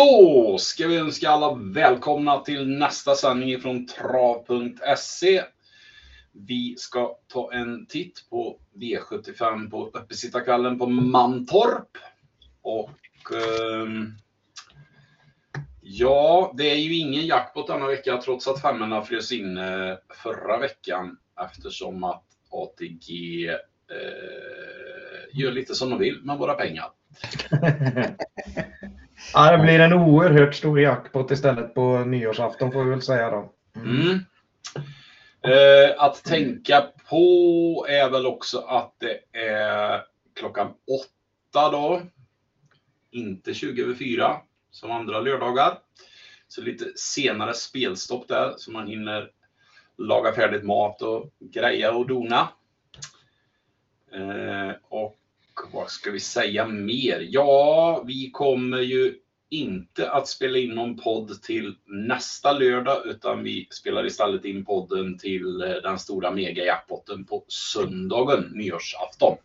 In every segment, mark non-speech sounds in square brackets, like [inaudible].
Då ska vi önska alla välkomna till nästa sändning från trav.se. Vi ska ta en titt på V75 på uppesittarkvällen på Mantorp. Och eh, ja, det är ju ingen jackpot denna vecka trots att femmorna frös in eh, förra veckan eftersom att ATG eh, gör lite som de vill med våra pengar. [laughs] Ja, det blir en oerhört stor jackpot istället på nyårsafton får vi väl säga då. Mm. mm. Eh, att tänka på är väl också att det är klockan åtta då. Inte 20 över fyra som andra lördagar. Så lite senare spelstopp där så man hinner laga färdigt mat och greja och dona. Eh, och vad ska vi säga mer? Ja, vi kommer ju inte att spela in någon podd till nästa lördag utan vi spelar istället in podden till eh, den stora mega-jackpotten på söndagen, nyårsafton.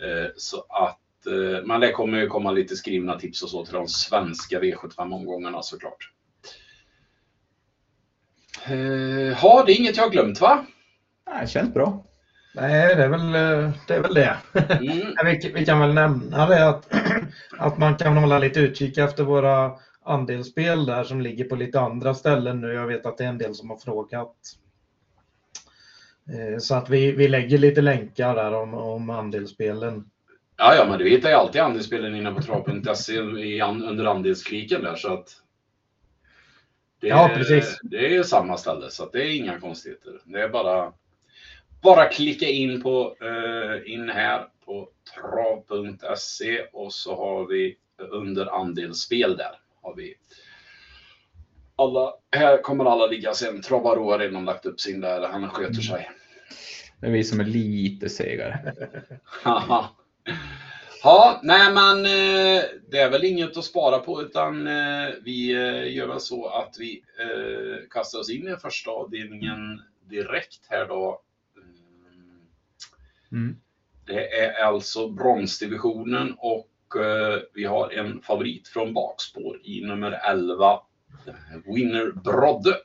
Eh, så att, eh, men det kommer ju komma lite skrivna tips och så till de svenska V75-omgångarna såklart. Ja, det är inget jag har glömt va? Nej, det känns bra. Nej, det är väl eh, det. Är väl det. Mm. [laughs] Vi, vi kan väl nämna det att, [clears throat] att man kan hålla lite utkik efter våra andelsspel där som ligger på lite andra ställen nu. Jag vet att det är en del som har frågat. Eh, Så att vi, vi lägger lite länkar där om, om andelsspelen. Ja, ja, men du hittar ju alltid andelsspelen inne på trav.se under andelskriken där så att. Det, Ja, precis. Det är samma ställe så att det är inga konstigheter. Det är bara. Bara klicka in på eh, in här på trav.se och så har vi under andelsspel där har vi. Alla, här kommer alla ligga sen. Travaro har redan lagt upp sin där. Han sköter sig. Det är vi som är lite segare. Ja, nej men eh, det är väl inget att spara på utan eh, vi eh, gör väl så att vi kastar oss in i första avdelningen direkt här då. Mm. Det är alltså bronsdivisionen och eh, vi har en favorit från bakspår i nummer 11. eh, Winner Brodde.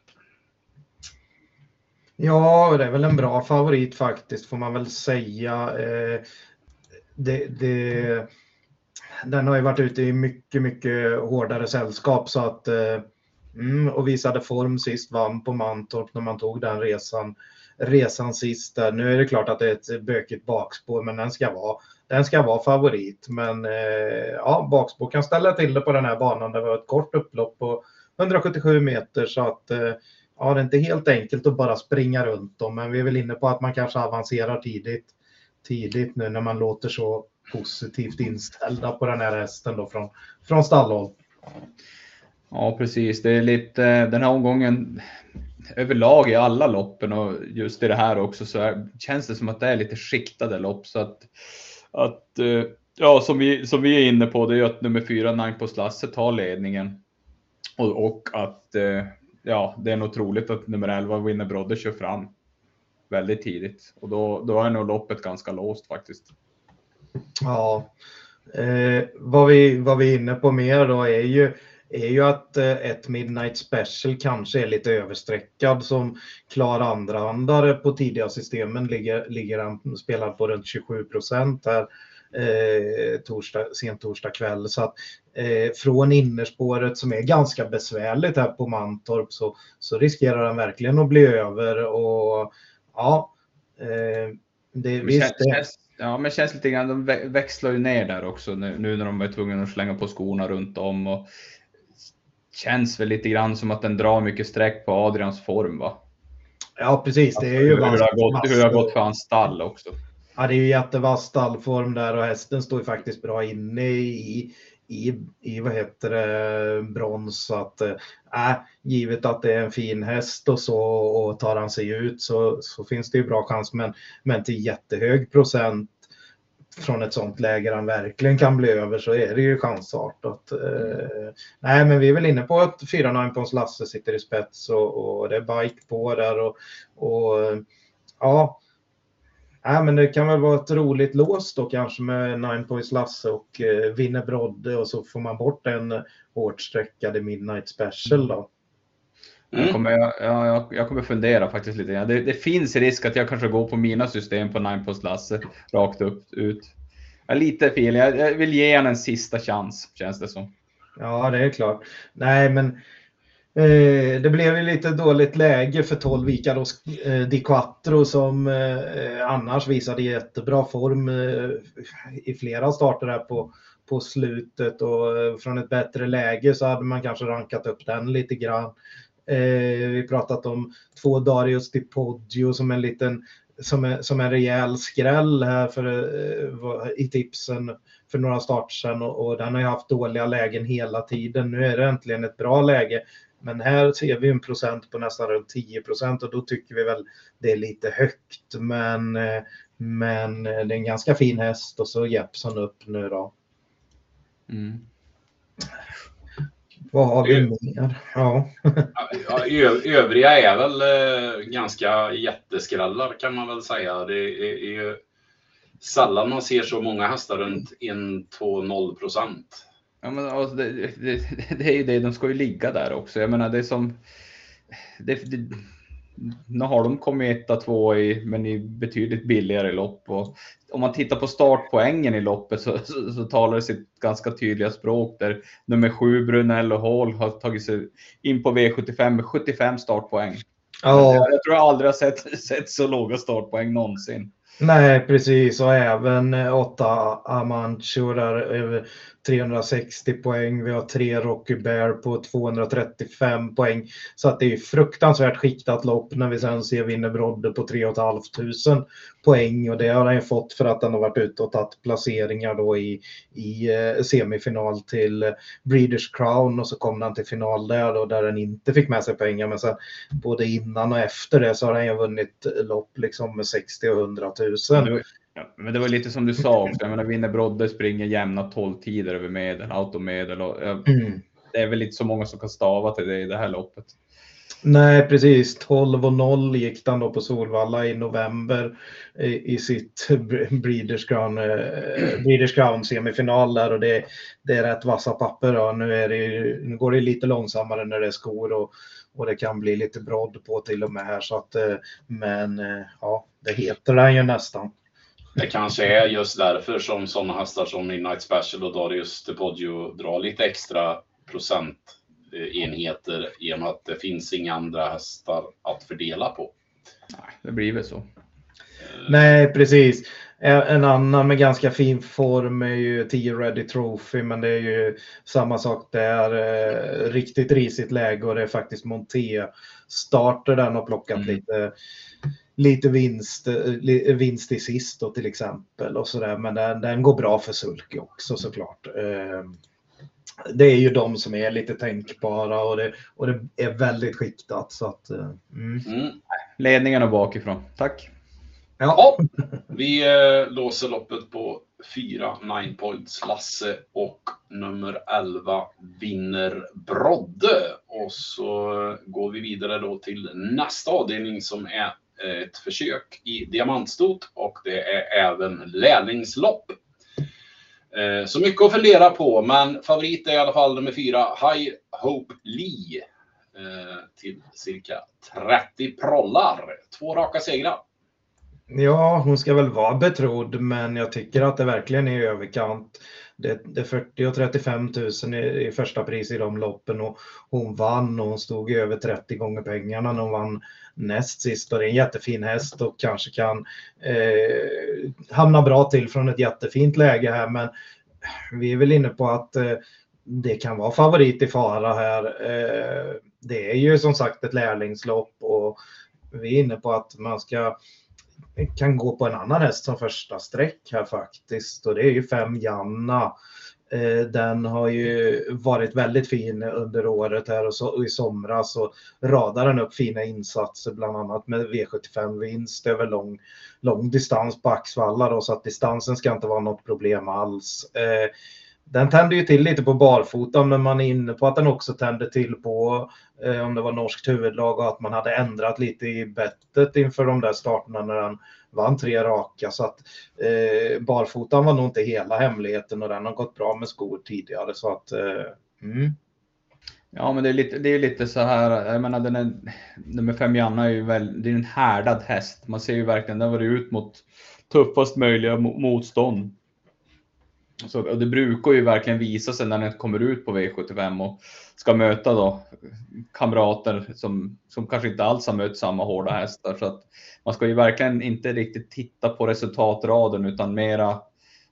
Ja, det är väl en bra favorit faktiskt får man väl säga. Eh, Det, det, den har ju varit ute i mycket, mycket hårdare sällskap så att eh, mm, och visade form sist, vann på Mantorp när man tog den resan, resan sist. Där. Nu är det klart att det är ett bökigt bakspår, men den ska vara, den ska vara favorit. Men eh, ja, bakspår kan ställa till det på den här banan. Det var ett kort upplopp på 177 meter så att eh, ja, det är inte helt enkelt att bara springa runt dem, men vi är väl inne på att man kanske avancerar tidigt, tidigt nu när man låter så positivt inställda på den här hästen då från, från stallhåll. Ja, precis. Det är lite den här omgången överlag i alla loppen och just i det här också så är, känns det som att det är lite skiktade lopp så att, att eh, ja, som vi, som vi är inne på, det är ju att nummer fyra, Nankpos Lasse, tar ledningen. Och, och att eh, ja, det är nog troligt att nummer 11, Winner Brodde, kör fram väldigt tidigt. Och då, då är nog loppet ganska låst faktiskt. Ja, eh, vad, vi, vad vi är inne på mer då är ju, är ju att eh, ett Midnight Special kanske är lite överstreckad som klar andrahandare på tidiga systemen ligger, ligger han spelar på runt 27 procent här eh, torsdag, sent torsdag kväll. Så att eh, från innerspåret som är ganska besvärligt här på Mantorp så, så riskerar han verkligen att bli över och ja, eh, det, Men visst, känns, ja, men känns lite grann, de vä- växlar ju ner där också nu, nu när de är tvungna att slänga på skorna runt om. Och känns väl lite grann som att den drar mycket streck på Adrians form va? ja precis, det är ju hur, det har gått, hur det har gått för hans stall också. Ja, det är ju jättevass stallform där och hästen står ju faktiskt bra inne i, i, i vad heter det, brons. Så att, äh, givet att det är en fin häst och så och tar han sig ut så, så finns det ju bra chans. Men, men till jättehög procent från ett sånt läge han verkligen kan bli över så är det ju chansartat. Eh, nej, men vi är väl inne på att 4 Pons Lasse sitter i spets och, och det är bike på där och, och ja, Nej, men det kan väl vara ett roligt lås då kanske med Nine Points Lasse och eh, vinner Brodde och så får man bort en hårt sträckade Midnight Special då. Mm. Jag, kommer, jag, jag, jag, kommer fundera faktiskt lite grann. Det, det, finns risk att jag kanske går på mina system på Nine Post Lasse rakt upp ut. Jag är lite fel. Jag, jag vill ge honom en sista chans känns det som. Ja, det är klart. Nej, men eh, det blev ju lite dåligt läge för 12 Icaros eh, Di Quattro som eh, annars visade jättebra form eh, i flera starter här på, på slutet och eh, från ett bättre läge så hade man kanske rankat upp den lite grann. Eh, vi pratat om två Darius Di Poggio som en liten som, är, som en rejäl skräll här för, eh, i tipsen för några starter sedan och, och den har ju haft dåliga lägen hela tiden. Nu är det äntligen ett bra läge. Men här ser vi en procent på nästan runt 10 procent och då tycker vi väl det är lite högt. Men, eh, men eh, det är en ganska fin häst och så Jeppson upp nu då. Mm. Vad har vi mer? Ja. [laughs] ja, övriga är väl eh, ganska jätteskrällar kan man väl säga. Det är, är ju sällan man ser så många hästar runt 1-2-0 procent. Ja, men alltså, det, det, det, är ju det, de ska ju ligga där också. Jag menar det är som... Det, det, nu har de kommit etta, två i, men i betydligt billigare lopp. Och om man tittar på startpoängen i loppet så, så, så talar det sitt ganska tydliga språk där nummer sju Brunello Hall har tagit sig in på V75 med 75 startpoäng. Oh. Jag tror jag aldrig har sett, [laughs] sett så låga startpoäng någonsin. Nej, precis. Och även åtta Amancho där 360 poäng. Vi har tre Rocky Bear på 235 poäng. Så att det är fruktansvärt skiktat lopp när vi sen ser Vinner Brodde på 3 500 poäng och det har han ju fått för att han har varit ute och tagit placeringar då i, i eh, semifinal till eh, Breeders Crown och så kom han till final där då där han inte fick med sig pengar men sen både innan och efter det så har han ju vunnit lopp liksom med 60 och 100 000. Ja, men det var lite som du sa också. Jag menar, vinner Brodde springer jämna 12 tider över medel, automedel. Och, mm. Det är väl inte så många som kan stava till det i det här loppet. Nej, precis. 12 och 0 gick han då på Solvalla i november i, i sitt Breeders Crown, eh, Breeders Crown semifinal där och det, det är rätt vassa papper. Då. Nu, är det, nu går det lite långsammare när det är skor och, och det kan bli lite brodd på till och med här så att eh, men eh, ja, det heter den ju nästan. Det kanske är just därför som sådana hästar som Midnight Special och Darius DePoggio drar lite extra procentenheter i och med att det finns inga andra hästar att fördela på. Nej, det blir väl så. Nej, precis. En annan med ganska fin form är ju 10 Ready Trophy, men det är ju samma sak där. Eh, riktigt risigt läge och det är faktiskt Monté starter den har plockat mm. lite lite vinst, eh, vinst i sist då till exempel och sådär. Men den, den går bra för Sulky också såklart. Ehm, det är ju de som är lite tänkbara och det, och det är väldigt skiktat. Så att, eh, mm. Mm. Ledningen och bakifrån. Tack. Ja, vi eh, låser loppet på 4 9 points Lasse och nummer 11 vinner Brodde. Och så går vi vidare då till nästa avdelning som är ett försök i diamantstot och det är även lärlingslopp. Eh, så mycket att fundera på, men favorit är i alla fall nummer fyra, High Hope Lee. Eh, till cirka 30 prollar. Två raka segrar. Ja, hon ska väl vara betrodd, men jag tycker att det verkligen är i överkant det, det 40 och 35 000 i, i första pris i de loppen och hon vann och hon stod över 30 gånger pengarna när hon vann näst sist och det är en jättefin häst och kanske kan eh, hamna bra till från ett jättefint läge här men vi är väl inne på att eh, det kan vara favorit i fara här. Eh, det är ju som sagt ett lärlingslopp och vi är inne på att man ska kan gå på en annan häst som första streck här faktiskt och det är ju fem Janna. Eh, den har ju varit väldigt fin under året här och, så, i somras och radar den upp fina insatser bland annat med V75 vinst över lång, lång distans på Axvalla då, så att distansen ska inte vara något problem alls. Eh, den tände ju till lite på barfota, men man är inne på att den också tände till på eh, om det var norskt huvudlag och att man hade ändrat lite i bettet inför de där starterna när han vann tre raka. Så att eh, barfotan var nog inte hela hemligheten och den har gått bra med skor tidigare. Så att, eh, mm. Ja, men det är lite, det är lite så här. Jag menar, den är, nummer fem Janna är ju väl, det är en härdad häst. Man ser ju verkligen, den var ut mot tuffast möjliga motstånd. Så, och det brukar ju verkligen visa sig när den kommer ut på V75 och ska möta då kamrater som, som kanske inte alls har mött samma hårda hästar. Så att man ska ju verkligen inte riktigt titta på resultatraden utan mera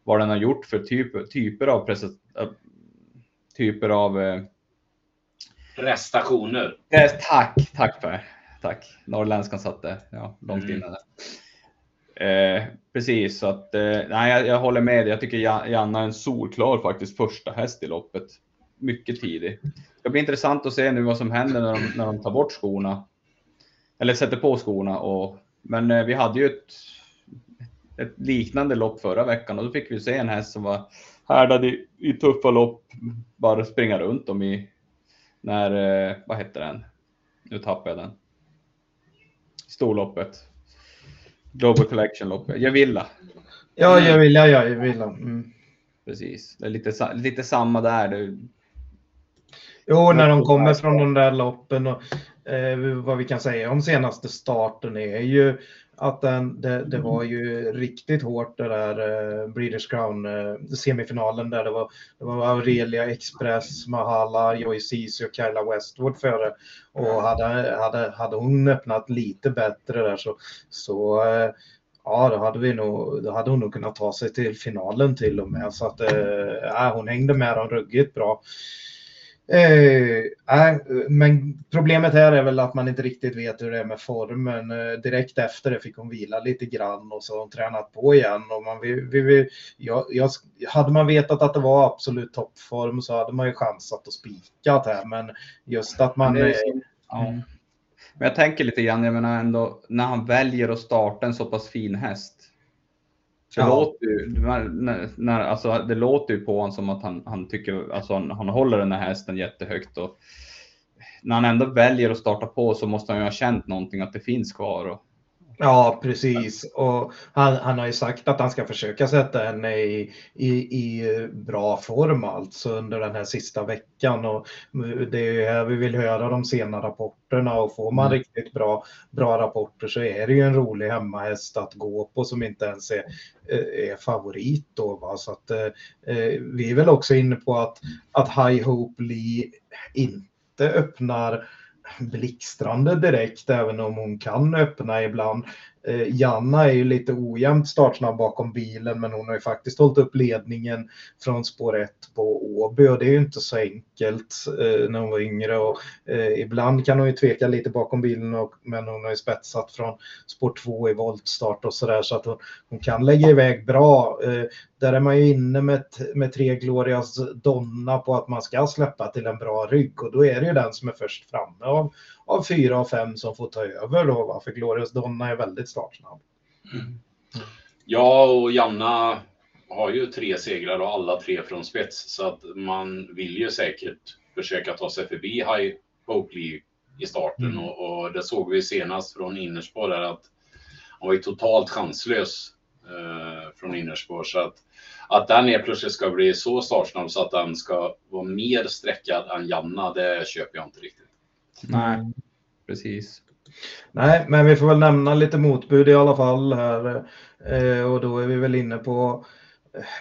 vad den har gjort för typ, typer av typer av eh, prestationer. Eh, tack, tack Per. Tack. Norrländskan satte ja, långt mm. inne. Eh, precis, så att eh, nej, jag, jag, håller med dig. Jag tycker Janna är en solklar faktiskt första häst i loppet. Mycket tidig. Det blir intressant att se nu vad som händer när de, när de tar bort skorna. Eller sätter på skorna. Och, men eh, vi hade ju ett, ett, liknande lopp förra veckan och då fick vi se en häst som var härdad i, i tuffa lopp. Bara springa runt dem i, när, eh, vad hette den? Nu tappade jag den. Storloppet. Global Collection-loppet. Javilla. Ja, Javilla, ja, Javilla. Mm. Precis, det är lite, lite samma där. Det... Jo, när de kommer från de där loppen och eh, vad vi kan säga om senaste starten är ju att den, det, det, var ju riktigt hårt det där eh, Breeders Crown eh, semifinalen där det var, det var Aurelia Express, Mahala, Joy Ceesay och Kyla Westwood före. Och hade, hade, hade hon öppnat lite bättre där så, så eh, ja, då hade, vi nog, då hade hon nog kunnat ta sig till finalen till och med. Så att eh, hon hängde med dem ruggigt bra. Eh, men problemet här är väl att man inte riktigt vet hur det är med formen. Eh, direkt efter det fick hon vila lite grann och så har hon tränat på igen. Och man, vi, vi, vi, jag, jag, hade man vetat att det var absolut toppform så hade man ju chansat och spikat här. Men just att man... är, ja. Mm. Men jag tänker lite grann, jag menar ändå när han väljer att starta en så pass fin häst det, ja. låter ju, när, när, alltså, det låter ju på honom som att han, han tycker, alltså han, han håller den här hästen jättehögt och när han ändå väljer att starta på så måste han ju ha känt någonting att det finns kvar. Och, Ja, precis. Och han, han har ju sagt att han ska försöka sätta henne i, i, i bra form alltså under den här sista veckan. Och det är här vi vill höra de sena rapporterna och får man mm. riktigt bra, bra rapporter så är det ju en rolig hemmahäst att gå på som inte ens är, är favorit. Då, va? Så att, eh, vi är väl också inne på att, att High Hope Lee inte öppnar blixtrande direkt, även om hon kan öppna ibland. Eh, Janna är ju lite ojämnt startsnabb bakom bilen, men hon har ju faktiskt hållit upp ledningen från spår 1 på Åby och det är ju inte så enkelt eh, när hon var yngre. Och, eh, ibland kan hon ju tveka lite bakom bilen, och, men hon har ju spetsat från spår 2 i voltstart och sådär så att hon, hon, kan lägga iväg bra. Eh, där är man ju inne med, med tre Glorias Donna på att man ska släppa till en bra rygg och då är det ju den som är först framme av, av fyra och fem som får ta över då, va? för Glorias Donna är väldigt startsnabb. Mm. Ja, och Janna har ju tre segrar och alla tre från spets så att man vill ju säkert försöka ta sig förbi High Oakley i starten mm. och, och, det såg vi senast från innerspår där att han var ju totalt chanslös eh, från innerspår så att att den helt plötsligt ska bli så startsnabb så att den ska vara mer sträckad än Janna, det köper jag inte riktigt. Nej, precis. Nej, men vi får väl nämna lite motbud i alla fall här. Eh, och då är vi väl inne på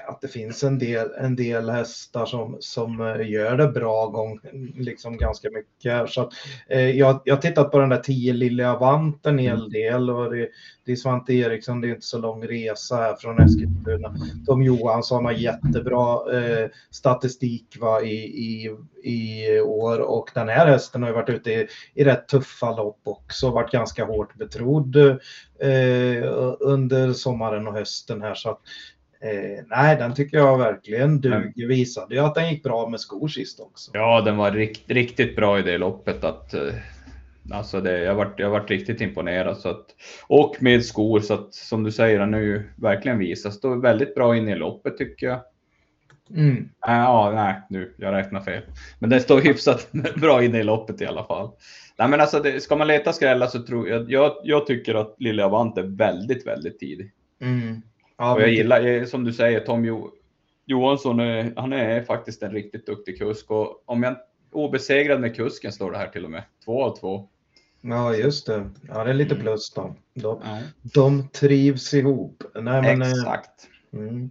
att det finns en del, en del hästar som, som eh, gör det bra gång, liksom ganska mycket. Så att, eh, jag, jag har tittat på den där 10 Lilja Avant en hel mm. del och det, det är Svante Eriksson, det är inte så lång resa här från Eskilstuna. Tom Johansson har jättebra eh, statistik va, i, i, i år och den här hästen har varit ute i, i rätt tuffa lopp också, varit ganska hårt betrodd eh, under sommaren och hösten här. Så att, Eh, nej, den tycker jag verkligen duger. Visade ju att den gick bra med skor sist också. Ja, den var rikt, riktigt bra i det loppet. Att, eh, alltså det, jag varit, jag varit riktigt imponerad. Så att, och med skor, så att som du säger, han har ju verkligen visat. Står väldigt bra in i loppet tycker jag. Mm. Äh, ja, nej, nu, jag räknar fel. Men den står [laughs] hyfsat bra inne i loppet i alla fall. Nej, men alltså, det, ska man leta skrällar så tror jag, jag, jag tycker att Lille Avant är väldigt, väldigt tidig. Mm. Ja, Och jag gillar, som du säger, Tom jo, Johansson, är, han är faktiskt en riktigt duktig kusk. Och om jag obesegrad med kusken står det här till och med. Två av två. Ja, just det. Ja, det är lite Mm. plus då. De, de trivs ihop. Nej, men, eh, exakt. Mm.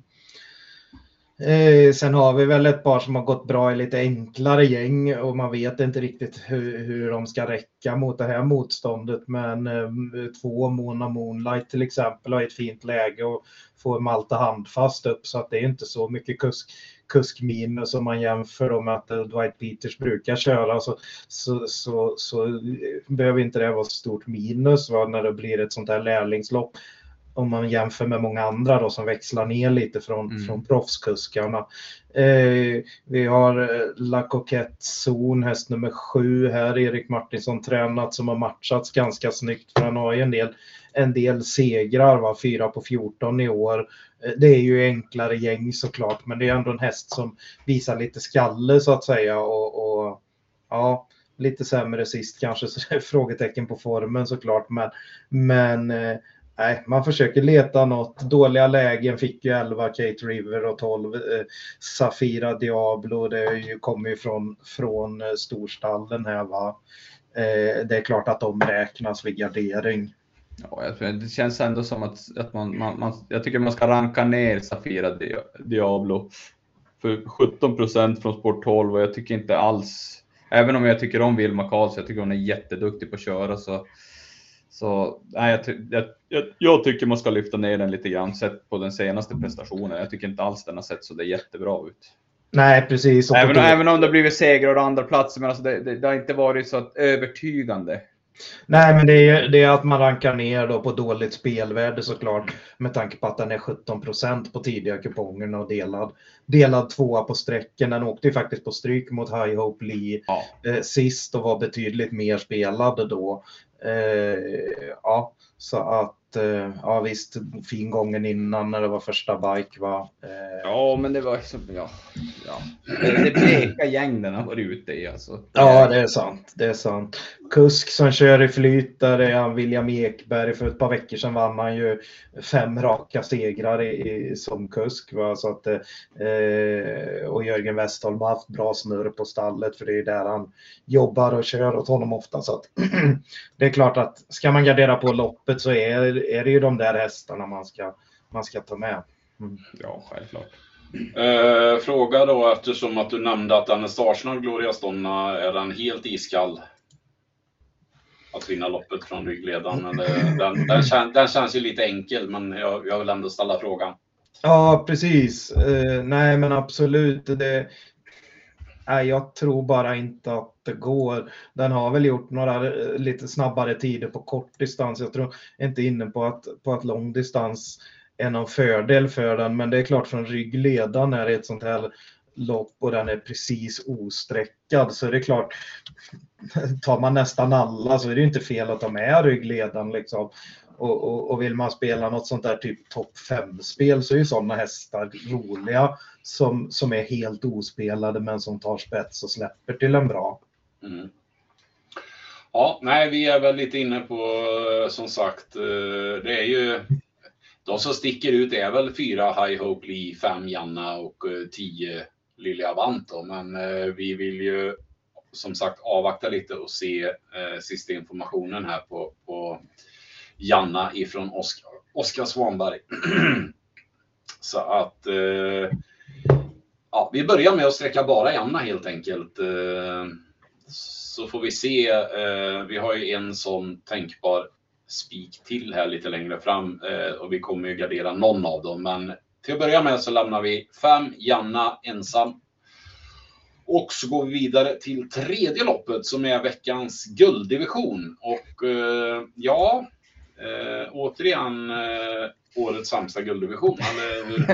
Eh, sen har vi väl ett par som har gått bra i lite enklare gäng och man vet inte riktigt hur, hur de ska räcka mot det här motståndet. Men eh, två Mona Moonlight till exempel har ett fint läge och får Malta handfast upp så att det är inte så mycket kusk, kuskminus om man jämför då med att eh, Dwight Peters brukar köra så, så, så, så behöver inte det vara så stort minus va, när det blir ett sånt här lärlingslopp om man jämför med många andra då som växlar ner lite från, Mm. från proffskuskarna. Eh, vi har eh, La Coquette Zon, häst nummer sju här, Erik Martinsson tränat som har matchats ganska snyggt för han har ju en del, en del segrar, va? fyra på 14 i år. Eh, Det är ju enklare gäng såklart, men det är ändå en häst som visar lite skalle så att säga och, och ja, lite sämre sist kanske, så [laughs] det är frågetecken på formen såklart, men, men eh, Nej, man försöker leta något. Dåliga lägen fick ju 11 Kate River och 12 eh, Safira Diablo. Det är ju, kommer ju från, från eh, storstallen här va. Eh, det är klart att de räknas vid gardering. Ja, det känns ändå som att, att man, man, man, jag tycker man ska ranka ner Safira Di- Diablo för 17 procent från Sport 12 och jag tycker inte alls, även om jag tycker om Vilma Karlsson, jag tycker hon är jätteduktig på att köra så, så nej, jag, jag, jag, tycker man ska lyfta ner den lite grann sett på den senaste prestationen. Jag tycker inte alls den har sett så det är jättebra ut. Nej, precis. Även, då- även om det har blivit segrar och andra platser men alltså det, det, det har inte varit så att övertygande. Nej, men det är, det är att man rankar ner då på dåligt spelvärde såklart. Med tanke på att den är 17 procent på tidiga kupongerna och delad, delad tvåa på sträcken. Den åkte ju faktiskt på stryk mot High Hope Lee Ja. eh, sist och var betydligt mer spelad då. Eh, ja, så att ja visst, fin gången innan när det var första bike va. Eh, Ja, men det var så, ja, ja. Det, det bleka gäng den har varit ute i alltså. Ja, det är sant. Det är sant. Kusk som kör i flyt, där är han William Ekberg. För ett par veckor sedan vann han ju fem raka segrar i, i, som kusk. Va? Så att, eh, och Jörgen Westholm har haft bra snurr på stallet för det är där han jobbar och kör åt honom ofta. Så att, [clears throat] det är klart att ska man gardera på loppet så är, är det ju de där hästarna man ska, man ska ta med. Mm. Ja, självklart. Eh, fråga då eftersom att du nämnde att Anastasia och Gloria Stonna är den helt iskall. Att vinna loppet från ryggledaren. Eller, den, den, kän, den känns ju lite enkel men jag, jag vill ändå ställa frågan. Ja, precis. Eh, nej, men absolut. Det, nej, jag tror bara inte att det går. Den har väl gjort några eh, lite snabbare tider på kort distans. Jag tror inte inne på att, på att lång distans är någon fördel för den. Men det är klart från ryggledan är det ett sånt här lopp och den är precis osträckad så är det klart [laughs] tar man nästan alla så är det inte fel att ta med ryggledan liksom. Och, och, och vill man spela något sånt där typ topp 5-spel så är ju sådana hästar roliga som, som är helt ospelade men som tar spets och släpper till en bra. Mm. Ja, nej, vi är väl lite inne på eh, som sagt, eh, det är ju de som sticker ut är väl fyra High Hope Lee, fem Janna och eh, tio Lilja Avant då. Men vi vill ju som sagt avvakta lite och se eh, sista informationen här på, på Janna ifrån Oskar, Oskar Svanberg. [clears throat] Så att eh, ja, vi börjar med att sträcka bara Janna helt enkelt. Eh, så får vi se. Eh, vi har ju en sån tänkbar spik till här lite längre fram eh, och vi kommer ju gardera någon av dem. Men till att börja med så lämnar vi fem Janna ensam. Och så går vi vidare till tredje loppet som är veckans gulddivision. Och ja, återigen årets sämsta gulddivision. Eller, [laughs] hur?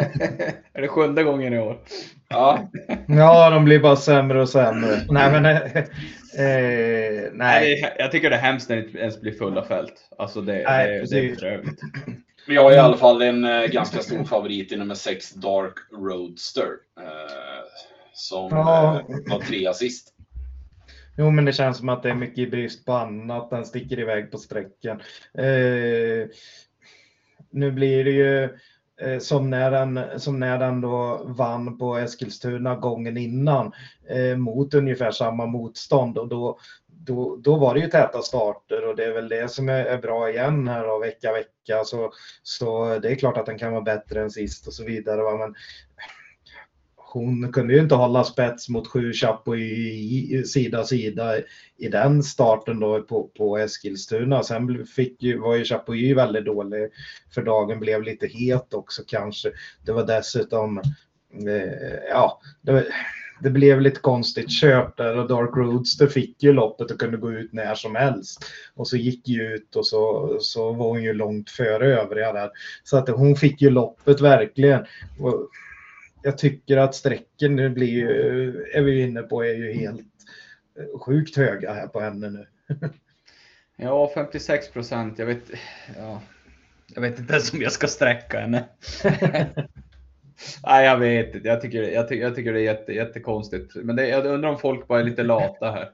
är det sjunde gången i år? ja, Ja, de blir bara sämre och sämre. Nej, men eh, eh, nej. Nej, det är- jag tycker det är hemskt när det inte ens blir fulla fält. Alltså det, Nej, det, det är bedrövligt. Men jag är i alla fall en eh, ganska stor favorit i nummer 6 Dark Roadster. Eh, som Ja. eh, var trea sist. Jo, men det känns som att det är mycket i brist på annat. Den sticker iväg på sträckan. Eh, nu blir det ju eh, som, när den, som när den då vann på Eskilstuna gången innan eh, mot ungefär samma motstånd och då, då, då var det ju täta starter och det är väl det som är, är bra igen här då, vecka vecka. Så, så det är klart att den kan vara bättre än sist och så vidare. Va? Men hon kunde ju inte hålla spets mot sju Chapuis sida sida i den starten då på, på Eskilstuna. Sen fick ju, var ju Chapuis väldigt dålig för dagen, blev lite het också kanske. Det var dessutom, eh, ja, det, det blev lite konstigt kört där och Dark Roadster fick ju loppet och kunde gå ut när som helst. Och så gick ju ut och så, så var hon ju långt före övriga där. Så att hon fick ju loppet verkligen. Och, jag tycker att strecken nu blir ju, är vi inne på, är ju helt eh, sjukt höga här på henne nu. [laughs] Ja, 56 procent. Jag vet, ja, jag vet inte ens om jag ska sträcka henne. [laughs] Nej, jag vet inte. Jag tycker, jag tycker, jag tycker det är jätte, jättekonstigt. Men det, jag undrar om folk bara är lite lata här.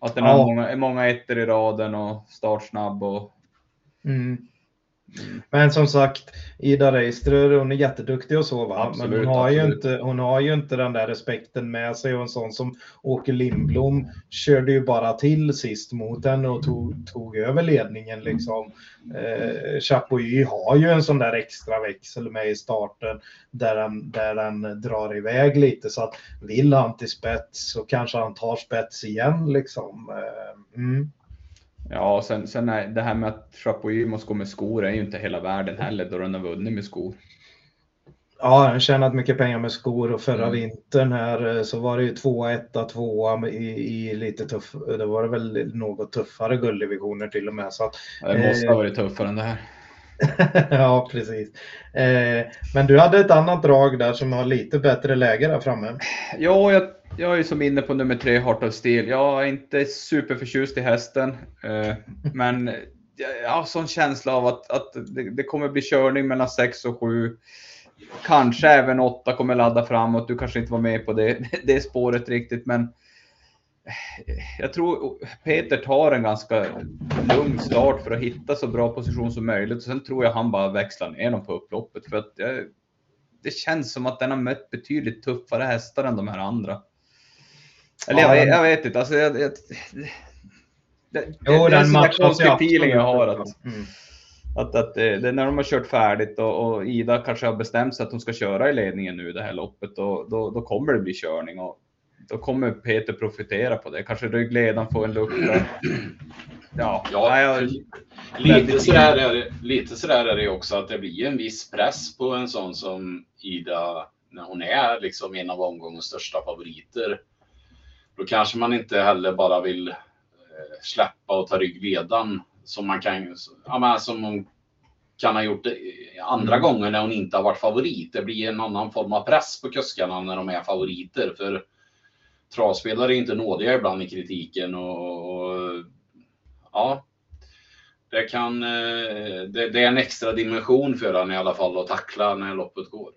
Att den har Ja. många, är många ettor i raden och startsnabb och Mm. Men som sagt, Ida Reister, hon är jätteduktig och så va. Absolut, Men hon har, ju inte, hon har ju inte den där respekten med sig och en sån som Åke Lindblom körde ju bara till sist mot henne och tog, tog över ledningen liksom. Eh, Chapuis har ju en sån där extra växel med i starten där han, där han drar iväg lite så att vill han till spets så kanske han tar spets igen liksom. Eh, mm. Ja, sen, sen är det här med att Chapuis måste gå med skor är ju inte hela världen heller då den har vunnit med skor. Ja, han tjänat mycket pengar med skor och förra Mm. vintern här eh, så var det ju tvåa, etta, tvåa i, i lite tuff, det var det väl något tuffare gulddivisioner till och med. Så att, Ja, Det måste ha Eh. varit tuffare än det här. [laughs] ja, precis. Eh, men du hade ett annat drag där som har lite bättre läge där framme. Ja, jag, jag är som inne på nummer tre, Heart of Steel. Jag är inte superförtjust i hästen, eh, [laughs] men jag jag har sån känsla av att, att det, det kommer bli körning mellan 6 och 7. Kanske även 8 kommer ladda framåt. Du kanske inte var med på det, [laughs] det spåret riktigt, men jag tror Peter tar en ganska lugn start för att hitta så bra position som möjligt. Sen tror jag han bara växlar ner dem på upploppet. För att jag, det känns som att den har mött betydligt tuffare hästar än de här andra. Eller Ja, jag, jag vet inte. Alltså, jag, jag, det, det, Jo, det är en den sån konstig feeling jag har. Att, Mm. att, att det, det är när de har kört färdigt och, och Ida kanske har bestämt sig att hon ska köra i ledningen nu det här loppet. Och, då, då kommer det bli körning. Och, då kommer Peter profitera på det. Kanske ryggledaren får en lucka. Ja, Ja, nej, jag, Lite sådär, är det, lite sådär är det också att det blir en viss press på en sån som Ida när hon är liksom en av omgångens största favoriter. Då kanske man inte heller bara vill eh, släppa och ta ryggledaren som man kan, ja, men som hon kan ha gjort andra Mm. gånger när hon inte har varit favorit. Det blir en annan form av press på kuskarna när de är favoriter. För travspelare är inte nådiga ibland i kritiken och, och ja, det kan, eh, det, det är en extra dimension för henne i alla fall att tackla när loppet går.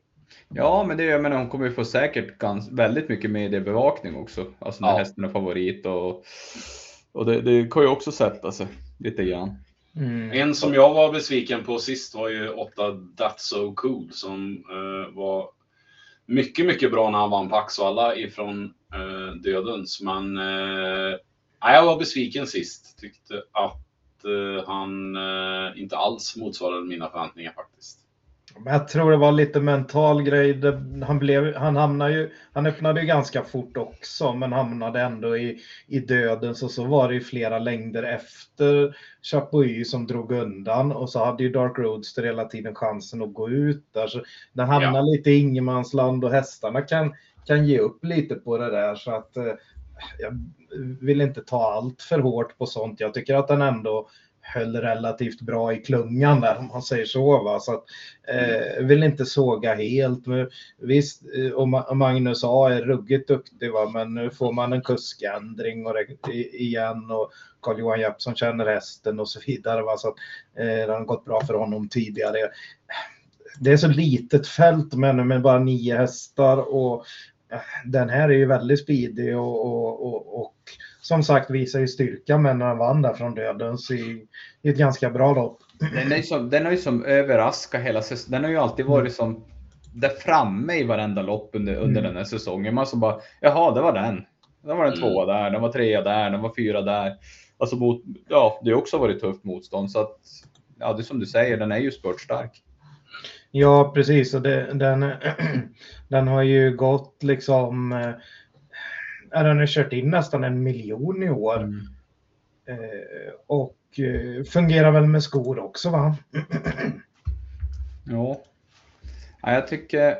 Ja, men det, jag menar, hon kommer ju få säkert gans, väldigt mycket mediebevakning också. Alltså när Ja. hästen är favorit och, och det, det kan ju också sätta sig lite grann. Mm. En som jag var besviken på sist var ju 8 That's So Cool som eh, var mycket, mycket bra när han vann på Axvalla ifrån eh, Dödens. Men eh, jag var besviken sist. Tyckte att eh, han eh, inte alls motsvarade mina förväntningar faktiskt. Men jag tror det var lite mental grej. Han, blev, han, hamnade ju, han öppnade ju ganska fort också, men hamnade ändå i, i döden. Så, så var det ju flera längder efter Chapuis som drog undan och så hade ju Dark Roadster hela tiden chansen att gå ut där. Så den hamnar lite i ingenmansland och hästarna kan, kan ge upp lite på det där. Så att eh, jag vill inte ta allt för hårt på sånt. Jag tycker att den ändå höll relativt bra i klungan där om man säger så. Va? Så att, eh, vill inte såga helt. Visst, eh, och Magnus A är ruggigt duktig va? men nu får man en kuskändring och det, igen och Carl-Johan Jeppsson känner hästen och så vidare. Va? Så att, eh, det har gått bra för honom tidigare. Det är så litet fält men med bara nio hästar och eh, den här är ju väldigt speedig och, och, och, och som sagt visar ju styrka men när han vann där från Dödens i, i ett ganska bra lopp. Den, är som, den har ju som överraskat hela säsongen. Den har ju alltid varit mm. som där framme i varenda lopp under, under mm. den här säsongen. Man så bara, jaha, det var den. Det var en mm. tvåa där, den var trea där, den var fyra där. Alltså mot, ja, det har också varit tufft motstånd så att, ja, det är som du säger, den är ju spurtstark. Ja, precis. Och det, den, [clears throat] den har ju gått liksom den har kört in nästan en miljon i år. Mm. Eh, och eh, fungerar väl med skor också va? ja. ja, jag tycker...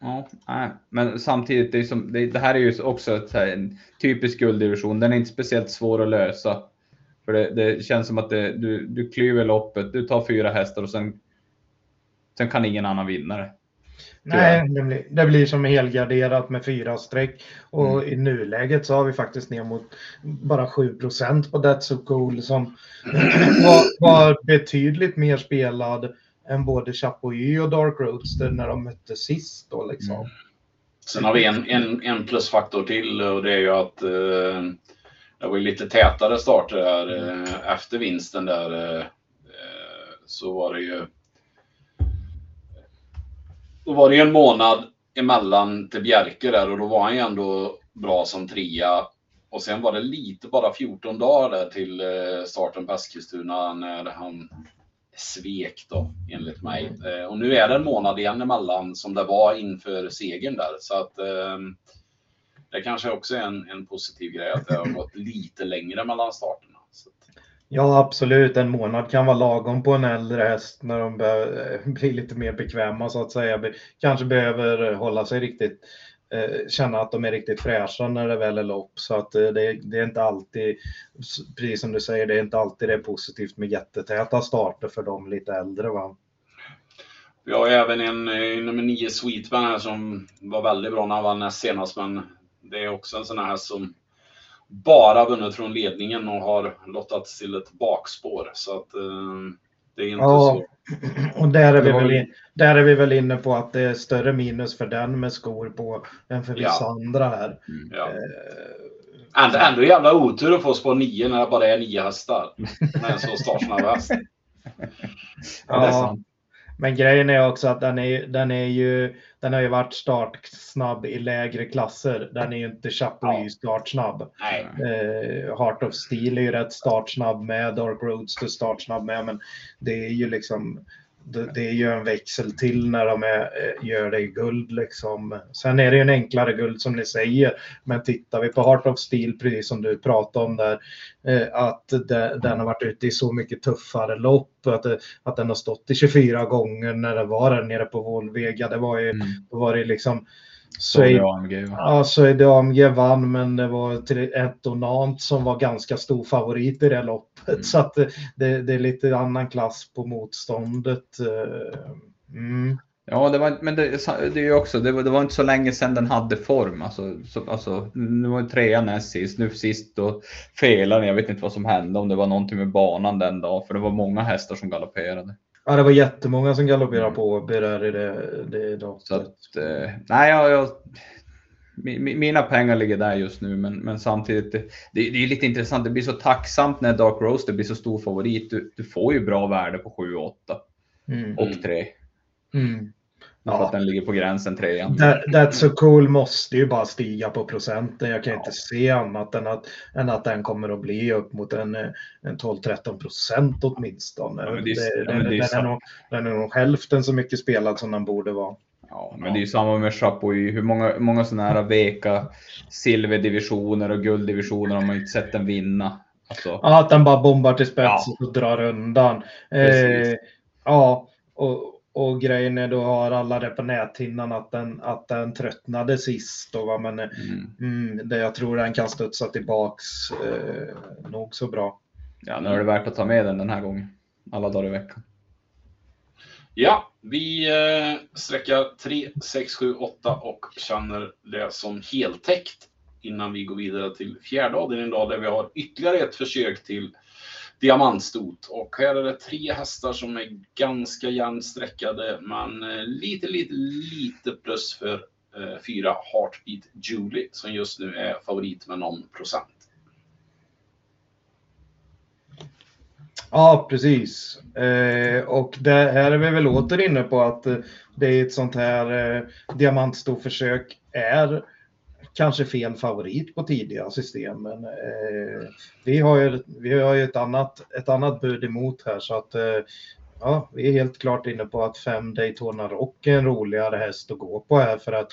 Ja, nej. men samtidigt, det, är som, det, det här är ju också ett, en typisk gulddivision. Den är inte speciellt svår att lösa. För det, det känns som att det, du, du klyver loppet, du tar fyra hästar och sen, sen kan ingen annan vinna det. Nej, det blir, det blir som helgarderat med fyra streck. Och mm. i nuläget så har vi faktiskt ner mot bara 7% på That's So Cool som [clears throat] var, var, betydligt mer spelad än både Chapuis och Dark Roadster när de mötte sist. Då, liksom. Mm. Sen har vi en, en, en plusfaktor till och det är ju att eh, det var lite tätare starter här eh, efter vinsten där. Eh, så var det ju då var det ju en månad emellan till Bjerke där och då var han ju ändå bra som trea. Och sen var det lite, bara 14 dagar där till eh, starten på Eskilstuna när han svek då, enligt mig. Mm. Och nu är det en månad igen emellan som det var inför segern där. Så att eh, det kanske också är en, en positiv grej att det har gått lite längre mellan starterna. Ja, absolut. En månad kan vara lagom på en äldre häst när de eh, blir lite mer bekväma så att säga. Kanske behöver hålla sig riktigt, eh, känna att de är riktigt fräscha när det väl är lopp. Så att eh, det, det, är inte alltid, precis som du säger, det är inte alltid det är positivt med jättetäta starter för de lite äldre. Va? Vi har även en, eh, nummer 9 Sweetman här som var väldigt bra när han vann näst senast, men det är också en sån här som bara vunnit från ledningen och har lottats till ett bakspår. Så att eh, det är inte ja, så. Och där är, vi väl in, där är vi väl inne på att det är större minus för den med skor på än för vissa ja. andra här. Mm, ja. Eh, ändå, ändå jävla otur att få spår 9 när det bara är nio hästar. Med en så startsnabb häst. Ja. Men grejen är också att den, är, den, är ju, den har ju varit startsnabb i lägre klasser. Den är ju inte Chapuis ja. startsnabb. Eh, Heart of Steel är ju rätt startsnabb med, Dark Roadster startsnabb med, men det är ju liksom det, det är ju en växel till när de är, eh, gör det i guld. Liksom. Sen är det ju en enklare guld som ni säger. Men tittar vi på Heart of Steel, precis som du pratade om där, eh, att det, den har varit ute i så mycket tuffare lopp. Att, att den har stått i 24 gånger när det var där nere på Volvega. Det var ju, mm. då var det liksom Suede AMG, ja, Suede AMG vann, men det var ett Donant som var ganska stor favorit i det loppet. Mm. Så att det, det, är lite annan klass på motståndet. Eh, mm. Ja, det var, men det, det är också, det var, det var, inte så länge sedan den hade form. Alltså, så, alltså, nu var trean näst sist, nu sist då felade Jag vet inte vad som hände, om det var någonting med banan den dagen, för det var många hästar som galopperade. Ja, det var jättemånga som galopperade mm. på Berär i det, det datumet. Eh, nej, jag, jag, mina pengar ligger där just nu, men, men samtidigt, det, det, är lite intressant. Det blir så tacksamt när Dark Roaster blir så stor favorit. Du, du får ju bra värde på 7 och 8 mm. och 3. Mm. Ja. För att den ligger på gränsen trean. That, that's so cool måste ju bara stiga på procenten. Jag kan ja. inte se annat än att, än att den kommer att bli upp mot en, en 12-13 procent åtminstone. Ja, det är, det, den, den, är nog, den är nog hälften så mycket spelad som den borde vara. Ja, men det är ju samma med Chapuis. Hur många, många sådana här veka silverdivisioner och gulddivisioner har man inte sett den vinna. Alltså. Ja, att den bara bombar till spets och drar undan. Eh, ja, och, och grejen är då har alla det på näthinnan att den, att den tröttnade sist. Och vad, men mm. Mm, det, jag tror den kan studsa tillbaks eh, nog så bra. Ja, nu är det värt att ta med den den här gången. Alla dagar i veckan. Ja, vi eh, sträckar 3, 6, 7, 8 och känner det som heltäckt innan vi går vidare till fjärde avdelningen idag där vi har ytterligare ett försök till diamantstot. Och här är det tre hästar som är ganska jämnt sträckade men eh, lite, lite, lite plus för eh, fyra Heartbeat Julie som just nu är favorit med någon procent. Ja, precis. Eh, och det här är vi väl åter inne på att eh, det är ett sånt här eh, diamantstoförsök är kanske fel favorit på tidiga system. Men eh, vi har ju, vi har ju ett, annat, ett annat bud emot här så att eh, ja, vi är helt klart inne på att fem Daytona Rock är en roligare häst att gå på här för att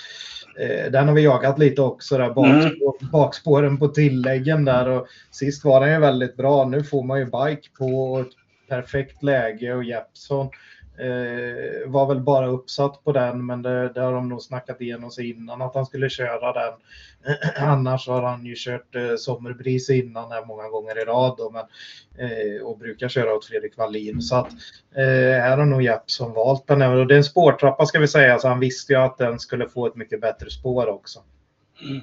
eh, den har vi jagat lite också där bakspår, mm. bakspåren på tilläggen där och sist var den ju väldigt bra. Nu får man ju bike på ett perfekt läge och Jeppson Eh, var väl bara uppsatt på den, men det, det har de nog snackat igenom sig innan att han skulle köra den. [clears throat] Annars har han ju kört eh, Sommerbris innan här många gånger i rad då, men, eh, och brukar köra åt Fredrik Wallin. Så att eh, här har nog Jeppsson valt den. Och det är en spårtrappa ska vi säga, så han visste ju att den skulle få ett mycket bättre spår också. Mm.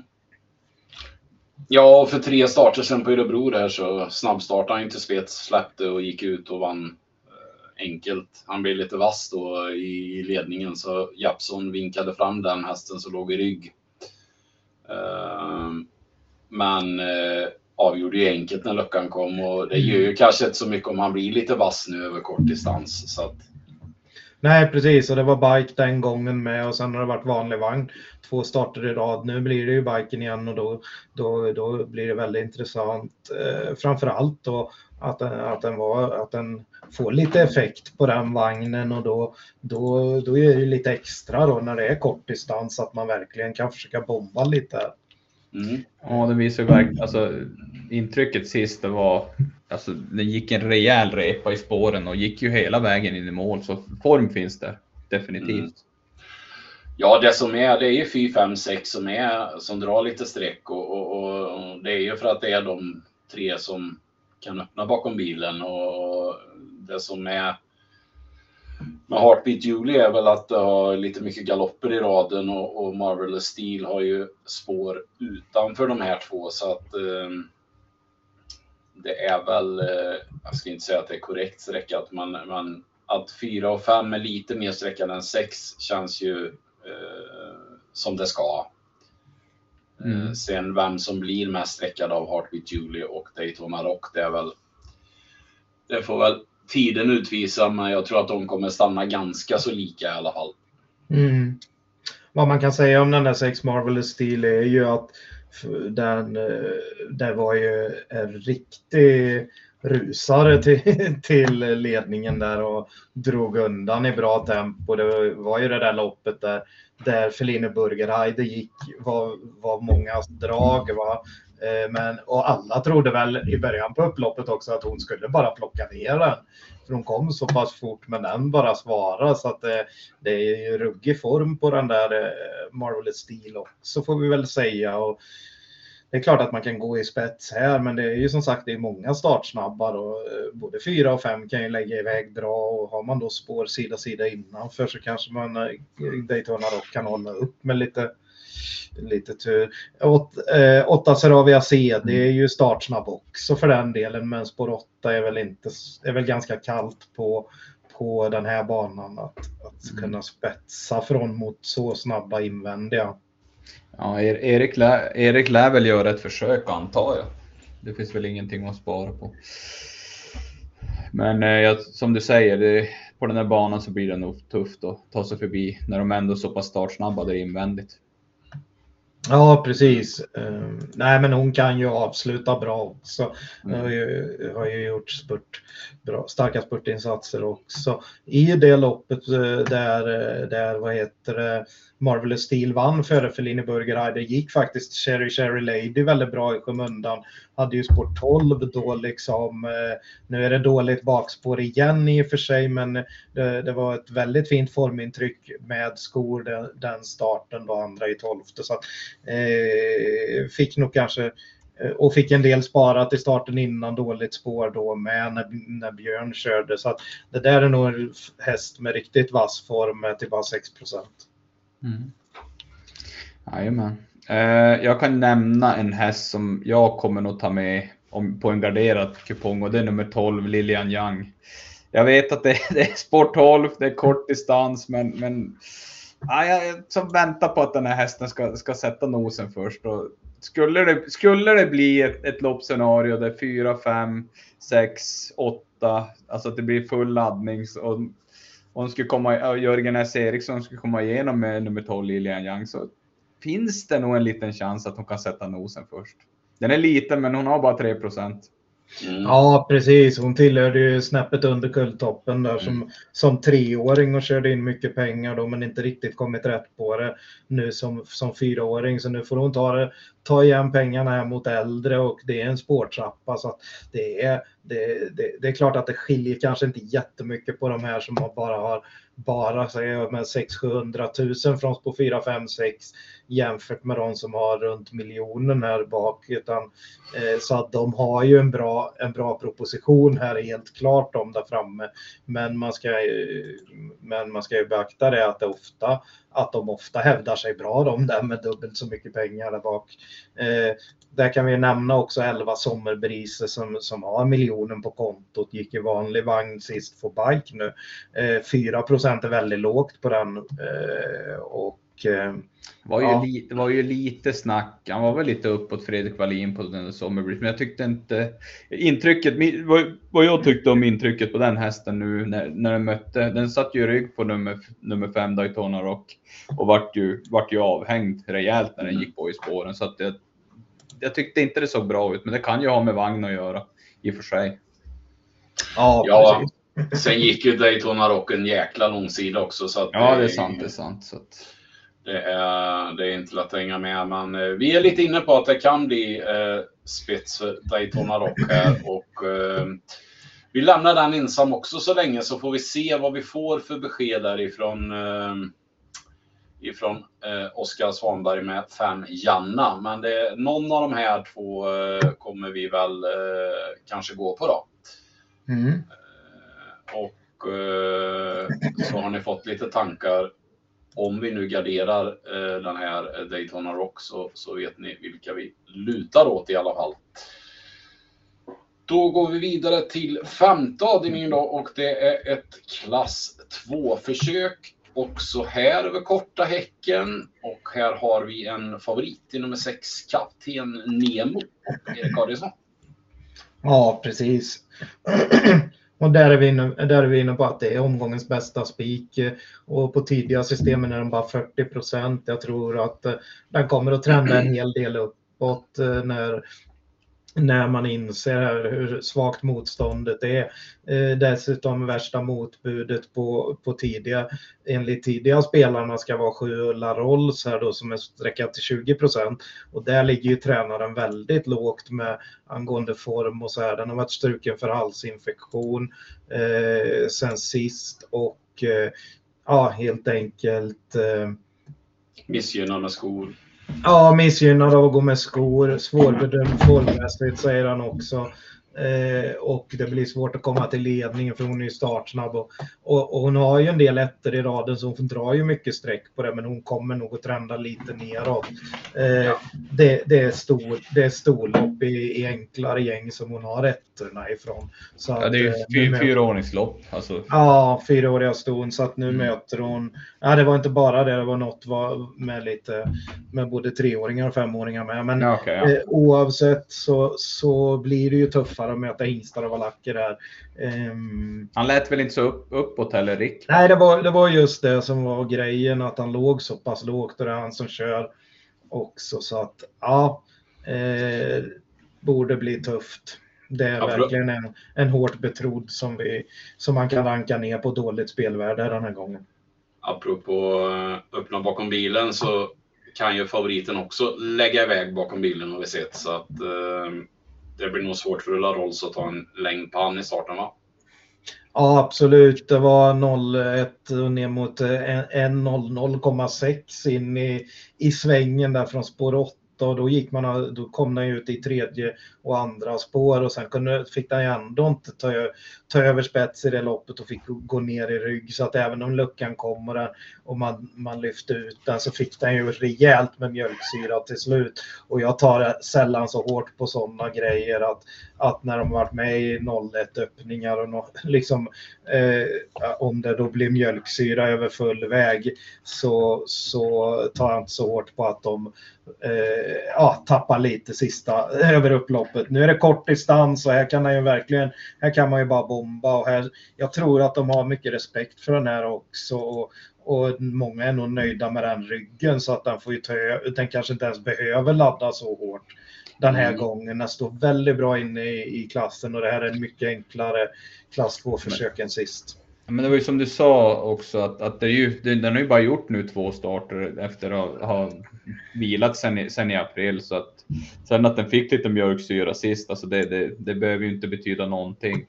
Ja, och för tre starter sen på Örebro där så snabbstartade han inte spets, släppte och gick ut och vann enkelt. Han blev lite vass då i ledningen så Japson vinkade fram den hästen som låg i rygg. Ehm, men eh, avgjorde ju enkelt när luckan kom och det gör ju mm. kanske inte så mycket om han blir lite vass nu över kort distans. Så att... Nej precis och det var bike den gången med och sen har det varit vanlig vagn två starter i rad. Nu blir det ju biken igen och då, då, då blir det väldigt intressant. Eh, framförallt då att, att, den var, att den får lite effekt på den vagnen och då, då, då är det lite extra då när det är kort distans att man verkligen kan försöka bomba lite. Mm. Ja, det visar verkligen, alltså intrycket sist det var, alltså det gick en rejäl repa i spåren och gick ju hela vägen in i mål så form finns där definitivt. Mm. Ja, det som är, det är ju 4, 5, 6 som är, som drar lite streck och, och, och, det är ju för att det är de tre som kan öppna bakom bilen och det som är med Heartbeat Julie är väl att det har lite mycket galopper i raden och, och Marvelous Steel har ju spår utanför de här två så att eh, det är väl, eh, jag ska inte säga att det är korrekt sträckat, men, men att 4 och 5 är lite mer sträckade än 6 känns ju eh, som det ska. Mm. Eh, sen vem som blir mest sträckad av Heartbeat Julie och Daytona Rock, det är väl det får väl tiden utvisa, men jag tror att de kommer stanna ganska så lika i alla fall. Mm. Vad man kan säga om den där Sex Marvelous Steel är ju att den, eh, det var ju en riktig rusare till, [laughs] till ledningen där och drog undan i bra tempo. Det var ju det där loppet där, där Feline Burgerheide gick, var, var många drag. Va? Eh, men, och alla trodde väl i början på upploppet också att hon skulle bara plocka ner den. För hon kom så pass fort men den bara svarade så att det, det är ju ruggig form på den där eh, Marvelous Steel också får vi väl säga. Och det är klart att man kan gå i spets här men det är ju som sagt det är många startsnabba då. Både fyra och fem kan ju lägga iväg bra och har man då spår sida sida innanför så kanske man Daytona Rock kan hålla upp med lite lite tur. Åt, eh, 8 Seravia C, det är ju startsnabb också för den delen, men spår 8 är väl, inte, är väl ganska kallt på, på den här banan att, att mm. kunna spetsa från mot så snabba invändiga. Ja, Erik, lär, Erik lär väl göra ett försök antar jag. Det finns väl ingenting att spara på. Men eh, som du säger, det, på den här banan så blir det nog tufft att ta sig förbi när de ändå är så pass startsnabba där invändigt. Ja, precis. Uh, nej, men hon kan ju avsluta bra också. Mm. Har, ju, har ju gjort spurt, bra, starka spurtinsatser också. I det loppet eh, där, eh, där vad heter det, Marvelous Steel vann före Fellini Burger gick faktiskt Cherry Cherry Lady väldigt bra i skymundan. Hade ju spår 12 då liksom. Eh, nu är det dåligt bakspår igen i och för sig, men det, det var ett väldigt fint formintryck med skor den, den starten då, andra i tolfte. Så att, eh, fick nog kanske eh, och fick en del sparat i starten innan dåligt spår då med när, när Björn körde. Så att det där är nog en häst med riktigt vass form till bara 6 Mm. Jajamän. Eh, jag kan nämna en häst som jag kommer nog ta med om, på en garderad kupong och det är nummer 12, Lilian Young. Jag vet att det, [laughs] det är sport 12, det är kort distans, men, men ja, jag som väntar på att den här hästen ska, ska sätta nosen först. Och skulle, det, skulle det bli ett, ett loppscenario där 4, 5, 6, 8, alltså att det blir full laddning och hon skulle komma, Jörgen S. Eriksson skulle komma igenom med nummer 12 Lilian Young så finns det nog en liten chans att hon kan sätta nosen först. Den är liten, men hon har bara 3 procent. Mm. Ja, precis. Hon tillhörde ju snäppet under kulltoppen där som, mm. som treåring och körde in mycket pengar då, men inte riktigt kommit rätt på det nu som, som fyraåring. Så nu får hon ta, det, ta igen pengarna här mot äldre och det är en spårtrappa. Så det, är, det, det, det, är klart att det skiljer kanske inte jättemycket på de här som bara har bara säger med 600 000 från på 4, 5, 6 jämfört med de som har runt miljonen här bak. Utan, eh, så att de har ju en bra, en bra proposition här helt klart om där framme. Men man ska, men man ska ju beakta det att det ofta att de ofta hävdar sig bra de där med dubbelt så mycket pengar där bak. Eh, där kan vi nämna också 11 sommarbriser som, som har miljonen på kontot, gick i vanlig vagn sist för bike nu. Eh, 4 är väldigt lågt på den eh, och var ju, ja. lite, var ju lite snack. Han var väl lite uppåt Fredrik Wallin på den Sommerbridge, men jag tyckte inte intrycket. Vad jag tyckte om intrycket på den hästen nu när, när den mötte. Den satt ju rygg på nummer, nummer fem Daytona Rock och vart ju, vart ju avhängd rejält när den gick på i spåren. Så att jag, jag tyckte inte det såg bra ut, men det kan ju ha med vagn att göra i och för sig. Ja, ja sen gick ju Daytona Rock en jäkla långsida också. Så att ja, det är sant. Det är sant. Så att... Det är, det är inte lätt att hänga med, men eh, vi är lite inne på att det kan bli eh, spets Daytona Rock här och eh, vi lämnar den ensam också så länge så får vi se vad vi får för besked därifrån eh, ifrån eh, Oskar Svanberg med fem Janna. Men det, någon av de här två eh, kommer vi väl eh, kanske gå på då. Mm. Eh, och eh, så har ni fått lite tankar om vi nu garderar eh, den här Daytona Rock så, så vet ni vilka vi lutar åt i alla fall. Då går vi vidare till femte avdelningen då och det är ett klass 2-försök. Också här över korta häcken och här har vi en favorit i nummer 6, Kapten Nemo Erik Adielsson. Ja, precis. [clears throat] Och där är, vi inne, där är vi inne på att det är omgångens bästa spik. Och på tidiga systemen är den bara 40 procent. Jag tror att eh, den kommer att trenda en hel del uppåt eh, när när man inser hur svagt motståndet är. Eh, dessutom värsta motbudet på, på tidiga, enligt tidiga spelarna ska vara sju Rolls här då som är sträckat till 20 procent. Och där ligger ju tränaren väldigt lågt med angående form och så här. Den har varit struken för halsinfektion eh, sen sist och eh, ja, helt enkelt eh, Missgynnad med skor. Ja, missgynnad av att gå med skor. Svårbedömd formmässigt säger han också. Eh, och det blir svårt att komma till ledningen för hon är ju startsnabb. Och, och, och hon har ju en del ettor i raden så hon drar ju mycket streck på det men hon kommer nog att trenda lite neråt. Eh, ja. det, det, är stor, det är storlopp i, i enklare gäng som hon har ettorna ifrån. Så ja, det är ju eh, fy, fyraåringslopp. Alltså. Ja, fyraåriga ston så att nu mm. möter hon. Ja, det var inte bara det, det var något var med lite med både treåringar och femåringar med. Men ja, okay. Eh, oavsett så, så blir det ju tuffare tuffare att möta hingstar och valacker där. Um, han lät väl inte så upp, uppåt heller, Rick? Nej, det var, det var just det som var grejen, att han låg så pass lågt och det är han som kör också. Så att, ja, eh, borde bli tufft. Det är ja, verkligen en, en hårt betrodd som, vi, som man kan ranka ner på dåligt spelvärde den här gången. Apropå eh, öppna bakom bilen så kan ju favoriten också lägga iväg bakom bilen har vi sett. Så att, eh, det blir nog svårt för Ulla Rolls att ta en längd på han i starten va? Ja absolut, det var 0,1 ner mot eh, 1,00,6 in i, i svängen där från spår 8 och då, gick man, då kom den ut i tredje och andra spår. Och sen kunde, fick den ju ändå inte ta, ta över spets i det loppet och fick gå ner i rygg. Så att även om luckan kommer och, man, man lyfte ut den så fick den ju rejält med mjölksyra till slut. Och jag tar sällan så hårt på sådana grejer att, att när de varit med i 01 öppningar och no, liksom eh, om det då blir mjölksyra över full väg så, så tar jag inte så hårt på att de eh, ja, tappar lite sista över upploppet. Nu är det kort distans och här kan, man ju verkligen, här kan man ju bara bomba. Och här, jag tror att de har mycket respekt för den här också. Och, och många är nog nöjda med den ryggen så att den, får ju ta, den kanske inte ens behöver ladda så hårt den här mm. gången. Den står väldigt bra inne i, i klassen och det här är en mycket enklare klass 2-försök än sist. Men det var ju som du sa också att, att det är ju, den har ju bara gjort nu två starter efter att ha vilat sen i, sen i april. Så att, sen att den fick lite mjölksyra sist, alltså det, det, det behöver ju inte betyda någonting.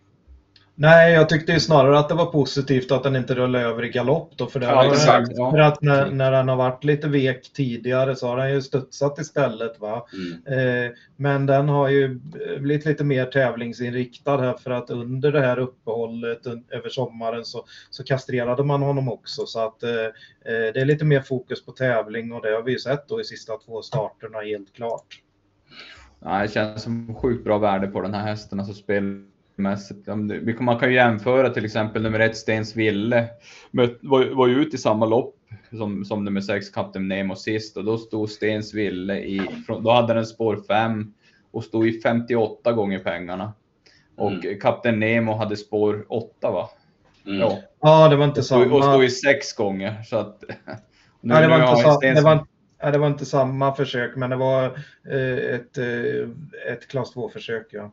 Nej, jag tyckte ju snarare att det var positivt att den inte rullade över i galopp då. För, det ja, exakt, ja. för att när, när den har varit lite vek tidigare så har den ju studsat istället. Va? Mm. Eh, men den har ju blivit lite mer tävlingsinriktad här för att under det här uppehållet över sommaren så, så kastrerade man honom också. Så att eh, eh, det är lite mer fokus på tävling och det har vi ju sett då i sista två starterna helt klart. Ja, det känns som sjukt bra värde på den här hästen. Alltså spel mässigt. Man kan ju jämföra till exempel nummer ett Stens Ville var, var ju ute i samma lopp som, som nummer sex Captain Nemo sist och då stod Stens Ville i, då hade den spår 5 och stod i 58 gånger pengarna. Och mm. Kapten Nemo hade spår 8 va? Mm. Ja. ja, det var inte samma. Och stod i sex gånger så att. [laughs] Nej, det var inte så, det var, nej, det var inte samma försök, men det var eh, ett, eh, ett klass 2-försök. Ja.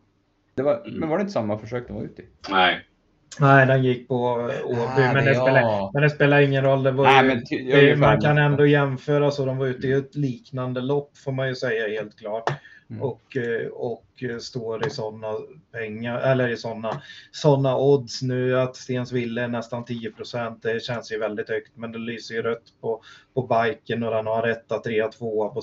Det var, mm. Men var det inte samma försök den var ute i? Nej. Nej, den gick på Åby, ah, men, det spelar, men det spelar ingen roll. Det var Nej, ju, det, man kan ändå jämföra så. De var ute i ett liknande lopp får man ju säga helt klart. Mm. Och, eh, och står i sådana pengar eller i sådana såna odds nu att Stensville är nästan 10 Det känns ju väldigt högt, men det lyser ju rött på, på biken och den har rätta 3 2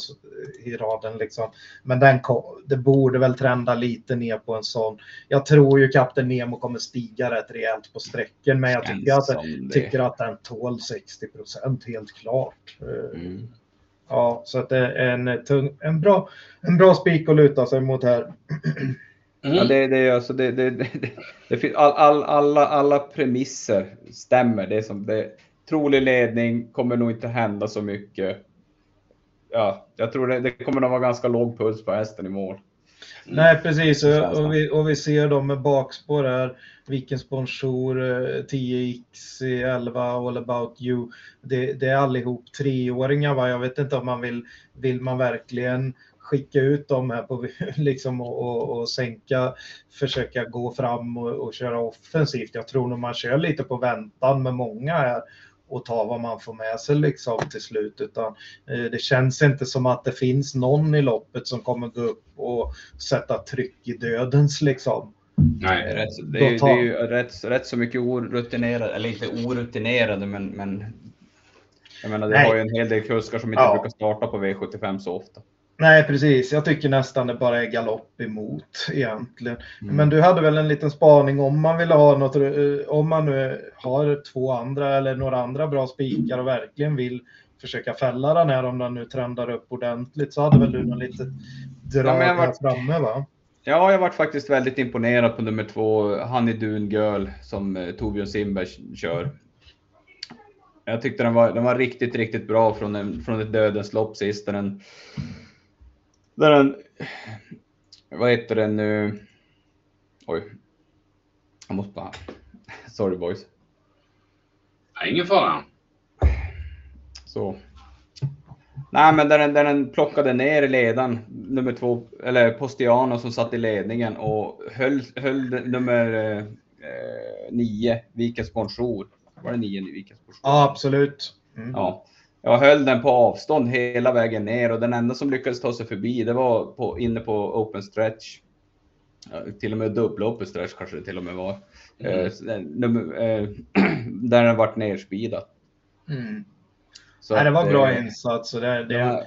i raden liksom. Men den det borde väl trenda lite ner på en sån. Jag tror ju Kapten Nemo kommer stiga rätt rejält på sträcken, men jag tycker att, tycker att den tål 60% helt klart. Mm. Ja, så att det är en, tung, en, bra, en bra spik att luta sig mot här. Mm. Ja, det, det, alltså, det, det, det, det, all, all, alla, alla premisser stämmer. Det är som det, trolig ledning, kommer nog inte hända så mycket. Ja, jag tror det, det kommer nog vara ganska låg puls på hästen i mål. Mm. Nej, precis. Och, och, vi, och vi ser dem med bakspår här. Vilken sponsor, 10x, 11, All about you. Det, det är allihop treåringar. Va? Jag vet inte om man vill, vill man verkligen skicka ut dem här på, [laughs] liksom, och, och, och sänka, försöka gå fram och, och köra offensivt. Jag tror nog man kör lite på väntan med många här och ta vad man får med sig liksom till slut. Utan eh, det känns inte som att det finns någon i loppet som kommer gå upp och sätta tryck i dödens liksom. Nej, rätt, det, är, det är ju rätt, rätt så mycket orutinerade, eller inte orutinerade, men, men jag menar, det Nej. har ju en hel del kuskar som inte ja. brukar starta på V75 så ofta. Nej, precis. Jag tycker nästan det bara är galopp emot egentligen. Mm. Men du hade väl en liten spaning om man vill ha något, eh, om man nu har två andra eller några andra bra spikar och verkligen vill försöka fälla den här om den nu trendar upp ordentligt så hade väl du något litet drag ja, varit, här framme va? Ja, jag varit faktiskt väldigt imponerad på nummer två, Honey Dune Girl, som eh, Torbjörn Simberg kör. Jag tyckte den var, den var riktigt, riktigt bra från, en, från ett dödens lopp sist. Den, där den, vad heter den nu? Oj. Jag måste bara, sorry boys. ingen fara. Så. Nej, men där den, där den plockade ner i ledan, nummer två, eller Postiano som satt i ledningen och höll, höll nummer eh, nio, Vikens Bonjour. Var det nio Vikens Bonjour? Ja, absolut. Mm. Ja. Jag höll den på avstånd hela vägen ner och den enda som lyckades ta sig förbi det var på, inne på open stretch. Till och med dubbla open stretch kanske det till och med var. Mm. Eh, eh, [clears throat] där den vart nerspeedad. Mm. Så Nej, det var bra insats. Det, det...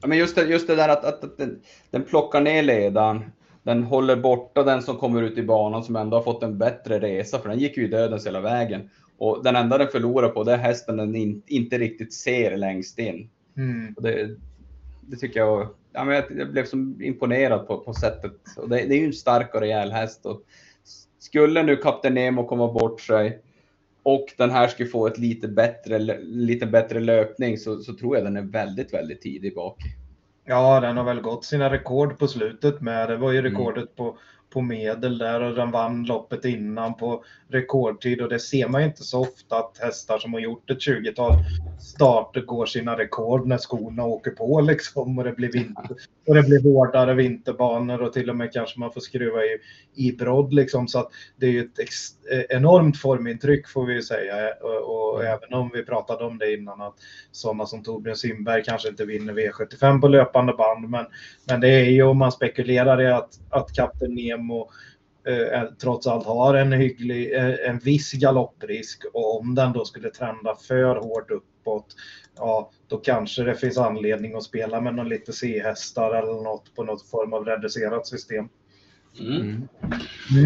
Ja, men just det, just det där att, att, att den, den plockar ner ledaren. Den håller borta den som kommer ut i banan som ändå har fått en bättre resa för den gick ju i dödens hela vägen. Och den enda den förlorar på det är hästen den in, inte riktigt ser längst in. Mm. Det, det tycker jag, ja, men jag, jag blev som imponerad på, på sättet. Och det, det är ju en stark och rejäl häst. Och skulle nu Kapten Nemo komma bort sig och den här skulle få ett lite bättre, lite bättre löpning så, så tror jag den är väldigt, väldigt tidig bak. Ja, den har väl gått sina rekord på slutet med. Det var ju rekordet mm. på på medel där och den vann loppet innan på rekordtid. Och det ser man inte så ofta att hästar som har gjort ett 20-tal starter går sina rekord när skorna åker på [laughs] liksom. Och det blir, vinter, och det blir hårdare vinterbanor och till och med kanske man får skruva i, i brodd liksom. Så att det är ju ett enormt formintryck får vi ju säga. Och, och, även om vi pratade om det innan att sådana som Torbjörn Simberg kanske inte vinner V75 på löpande band. Men, men det är ju om man spekulerar i att, att Kapten Nemo och eh, trots allt har en hygglig, eh, en viss galopprisk och om den då skulle trenda för hårt uppåt, ja då kanske det finns anledning att spela med någon lite C-hästar eller något på något form av reducerat system. Mm. Mm.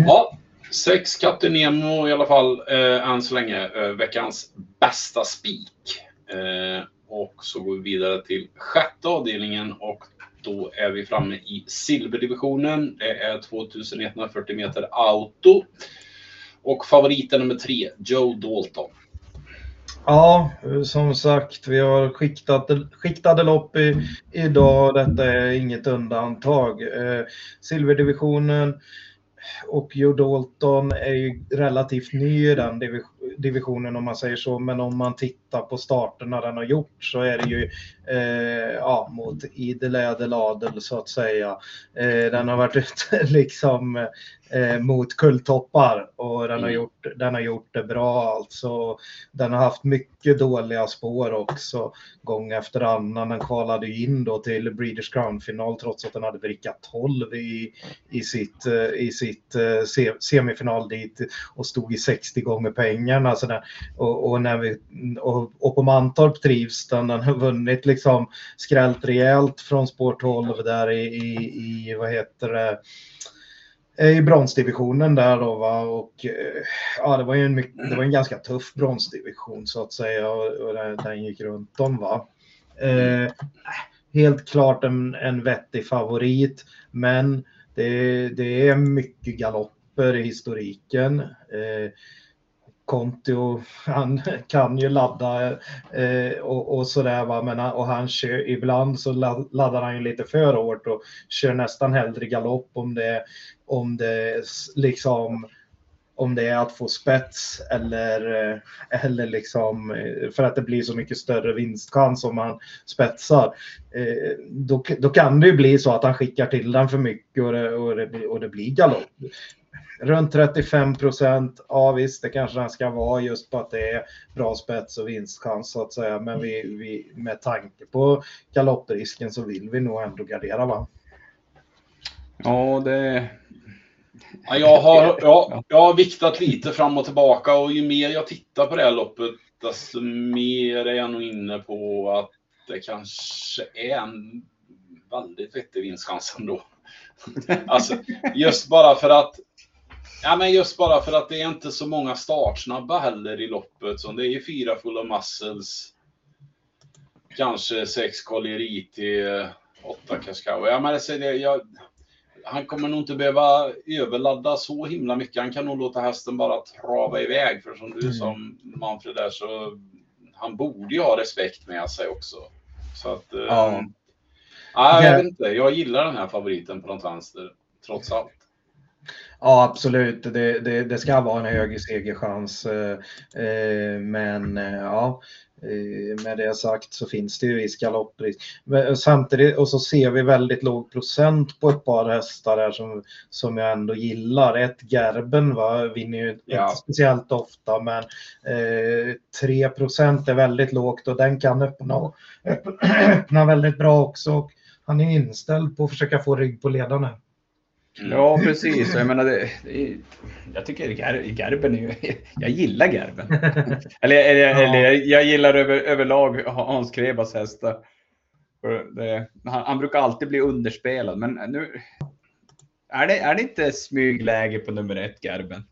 Ja, sex Kapten Nemo i alla fall eh, än så länge eh, veckans bästa spik. Eh, och så går vi vidare till sjätte avdelningen och då är vi framme i silverdivisionen. Det är 2140 meter auto. Och favoriten nummer tre, Joe Dalton. Ja, som sagt, vi har skiktade, skiktade lopp i, idag. Detta är inget undantag. Eh, silverdivisionen och Joe Dalton är ju relativt ny i den divisionen om man säger så. Men om man tittar på starterna den har gjort så är det ju eh, ja, mot idel ädel adel så att säga. Eh, den har varit [laughs] ute liksom eh, mot kulltoppar och den, mm. har gjort, den har gjort det bra alltså. Den har haft mycket dåliga spår också gång efter annan. Den kvalade in då till Breeders Crown-final trots att den hade bricka 12 i, i sitt, eh, i sitt eh, semifinal dit och stod i 60 gånger pengarna. Så alltså där, och, och, när vi, och, och på Mantorp trivs den. Den har vunnit liksom skrällt rejält från spår 12 där i, i, i vad heter det, eh, i bronsdivisionen där då va och eh, ja det var ju en, det var en ganska tuff bronsdivision så att säga och, och den, den gick runt om va. Eh, helt klart en, en vettig favorit men det, det är mycket galopper i historiken. Eh, Kontio, han kan ju ladda eh, och, och sådär va, men och han kör, ibland så laddar han ju lite för hårt och kör nästan hellre galopp om det, om det liksom om det är att få spets eller, eh, eller liksom eh, för att det blir så mycket större vinstchans om man spetsar. Eh, då, då kan det ju bli så att han skickar till den för mycket och det, och det, och det blir galopp runt 35 procent. Ja visst, det kanske den ska vara just på att det är bra spets och vinstchans så att säga. Men vi, vi, med tanke på galopprisken så vill vi nog ändå gardera va? Ja, det... Ja, jag, har, ja, jag har viktat lite fram och tillbaka och ju mer jag tittar på det här loppet desto mer är jag nog inne på att det kanske är en väldigt vettig vinstchans ändå. [laughs] Alltså, just bara för att Ja, men just bara för att det är inte så många startsnabba heller i loppet. Så det är ju fyra fulla muscles. Kanske sex Colieriti, åtta Cascao. Ja, men det, det, jag, han kommer nog inte behöva överladda så himla mycket. Han kan nog låta hästen bara trava iväg. För som du mm. som Manfred där så han borde ju ha respekt med sig också. Så att, ja. Um, ja, jag vet inte. Jag gillar den här favoriten på något vänster, trots allt. Ja, absolut. Det, det, det ska vara en hög segerchans. Eh, eh, men eh, ja, med det sagt så finns det ju viss galopprisk. Samtidigt och så ser vi väldigt låg procent på ett par hästar här som, som jag ändå gillar. Ett Gerben va, vinner ju ja. inte speciellt ofta men eh, 3 är väldigt lågt och den kan öppna, öppna [clears throat] väldigt bra också. Han är inställd på att försöka få rygg på ledarna. Mm. Ja, precis. Jag menar, det, det, jag tycker Gerben är ju, [laughs] jag gillar Gerben. [laughs] eller, eller, ja. eller jag gillar över, överlag Hans Krebas hästar. För det, han, han brukar alltid bli underspelad, men nu är det, är det inte smygläge på nummer ett, Gerben?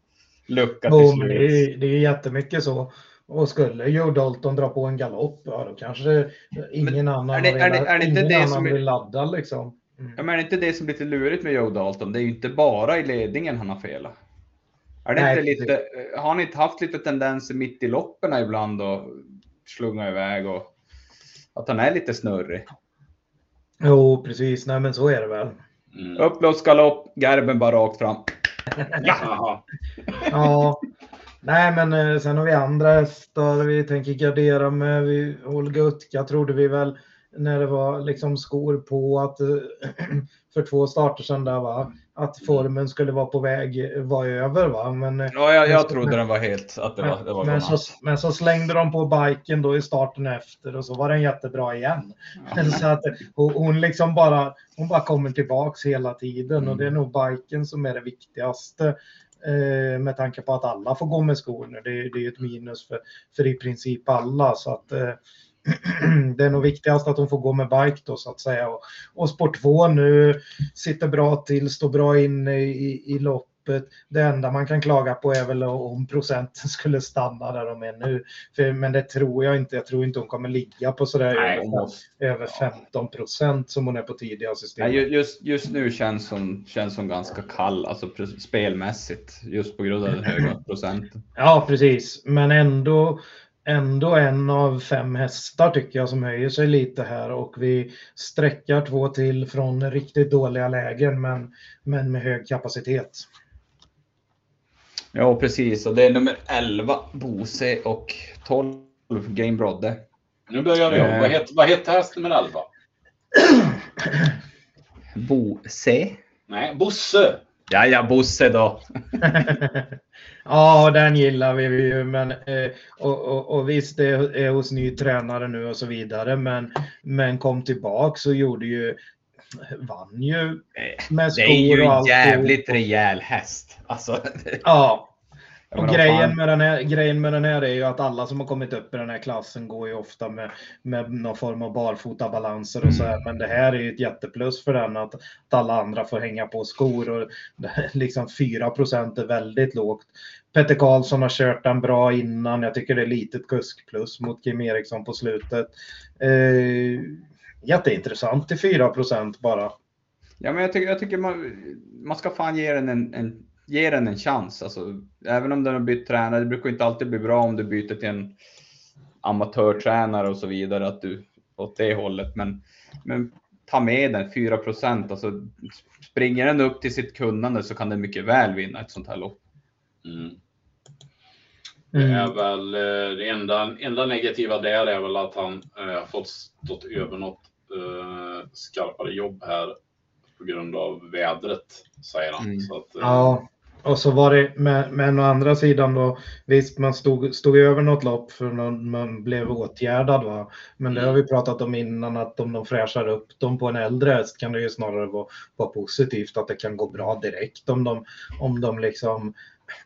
Lucka till men det slut. är, det är jättemycket så. Och skulle Joe Dalton dra på en galopp, ja då kanske ingen annan, är det- vill- är det- är det inte ingen det annan som är- vill ladda liksom. Mm. Ja, men är det inte det som är lite lurigt med Joe Dalton? Det är ju inte bara i ledningen han har felat. Är det Nej, inte lite, har han inte haft lite tendenser mitt i loppen ibland och slunga iväg och att han är lite snurrig? Jo, precis. Nej, men så är det väl. Mm. Uppblåst galopp, Gerben bara rakt fram. Jaha. [laughs] Ja. Nej, men eh, sen har vi andra hästar vi tänker gardera med. Vi, Olga Utka trodde vi väl när det var liksom skor på att eh, [clears throat] för två starter sedan där va, att formen skulle vara på väg vara över va. Men, eh, Ja, jag, jag trodde den var helt, att det var, det var men, så, men så slängde de på biken då i starten efter och så var den jättebra igen. [laughs] Så att hon, liksom bara, hon bara kommer tillbaks hela tiden och det är nog biken som är det viktigaste. Eh, med tanke på att alla får gå med skor nu. Det, är- det är ju ett minus för, för i princip alla. Så att, [clears throat] det är nog viktigast att hon får gå med bike då så att säga. Och, och sport 2 nu sitter bra till, står bra inne i, i loppet. Det enda man kan klaga på är väl om procenten [laughs] skulle stanna där de är nu. För, men det tror jag inte. Jag tror inte hon kommer ligga på sådär Nej, över, måste- över 15 procent som hon är på tidiga system. Nej, ju- just, just nu känns hon, känns hon ganska kall, alltså spelmässigt, just på grund av den höga procenten. Ja, precis. Men ändå, ändå en av fem hästar tycker jag som höjer sig lite här och vi sträckar två till från riktigt dåliga lägen men, men med hög kapacitet. Ja, precis. Och det är nummer 11, Bose och 12, Game Brodde. Nu börjar vi om. Eh. Vad heter, vad heter häst nummer 11? [clears throat] Bose? Nej, Bosse. Ja, ja, Bosse då. [laughs] ja, den gillar vi ju. Men, eh, och, och, och visst, det är hos ny tränare nu och så vidare. Men, men kom tillbaks och gjorde ju, vann ju med Det är ju skor och en jävligt rejäl häst. Alltså, [laughs] Ja, Och menar, grejen med, den här, grejen med den här är ju att alla som har kommit upp i den här klassen går ju ofta med, med någon form av barfotabalanser och så här. Men det här är ju ett jätteplus för den att, att alla andra får hänga på skor och [laughs] liksom 4 är väldigt lågt. Petter Karlsson har kört den bra innan. Jag tycker det är litet kuskplus mot Kim Eriksson på slutet. Eh, jätteintressant till 4% bara. Ja, men jag tycker, jag tycker man, man ska fan ge den en, en, ge den en chans. Alltså, även om den har bytt tränare, det brukar inte alltid bli bra om du byter till en amatörtränare och så vidare, att du åt det hållet. Men, men ta med den 4 procent. Alltså, springer den upp till sitt kunnande så kan den mycket väl vinna ett sånt här lopp. Mm. Det Mm. är väl eh, det enda, enda negativa där är väl att han eh, fått stått över något eh, skarpare jobb här på grund av vädret, säger han. Mm. Så att, eh, Ja, och så var det, men, men å andra sidan då, visst man stod, stod över något lopp för någon, man blev åtgärdad va. Men det har vi pratat om innan att om de fräschar upp dem på en äldre häst kan det ju snarare vara, vara positivt att det kan gå bra direkt om de, om de liksom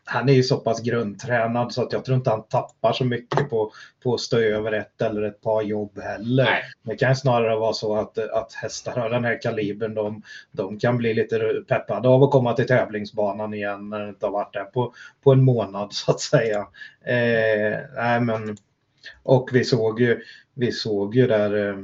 han är ju så pass grundtränad så att jag tror inte han tappar så mycket på, på att stå över ett eller ett par jobb heller. Nej. Det kan snarare vara så att, att hästar av den här kalibern de, de kan bli lite peppade av att komma till tävlingsbanan igen när det inte har varit där på, på en månad så att säga. Eh, nej, men, och vi såg ju, vi såg ju där eh,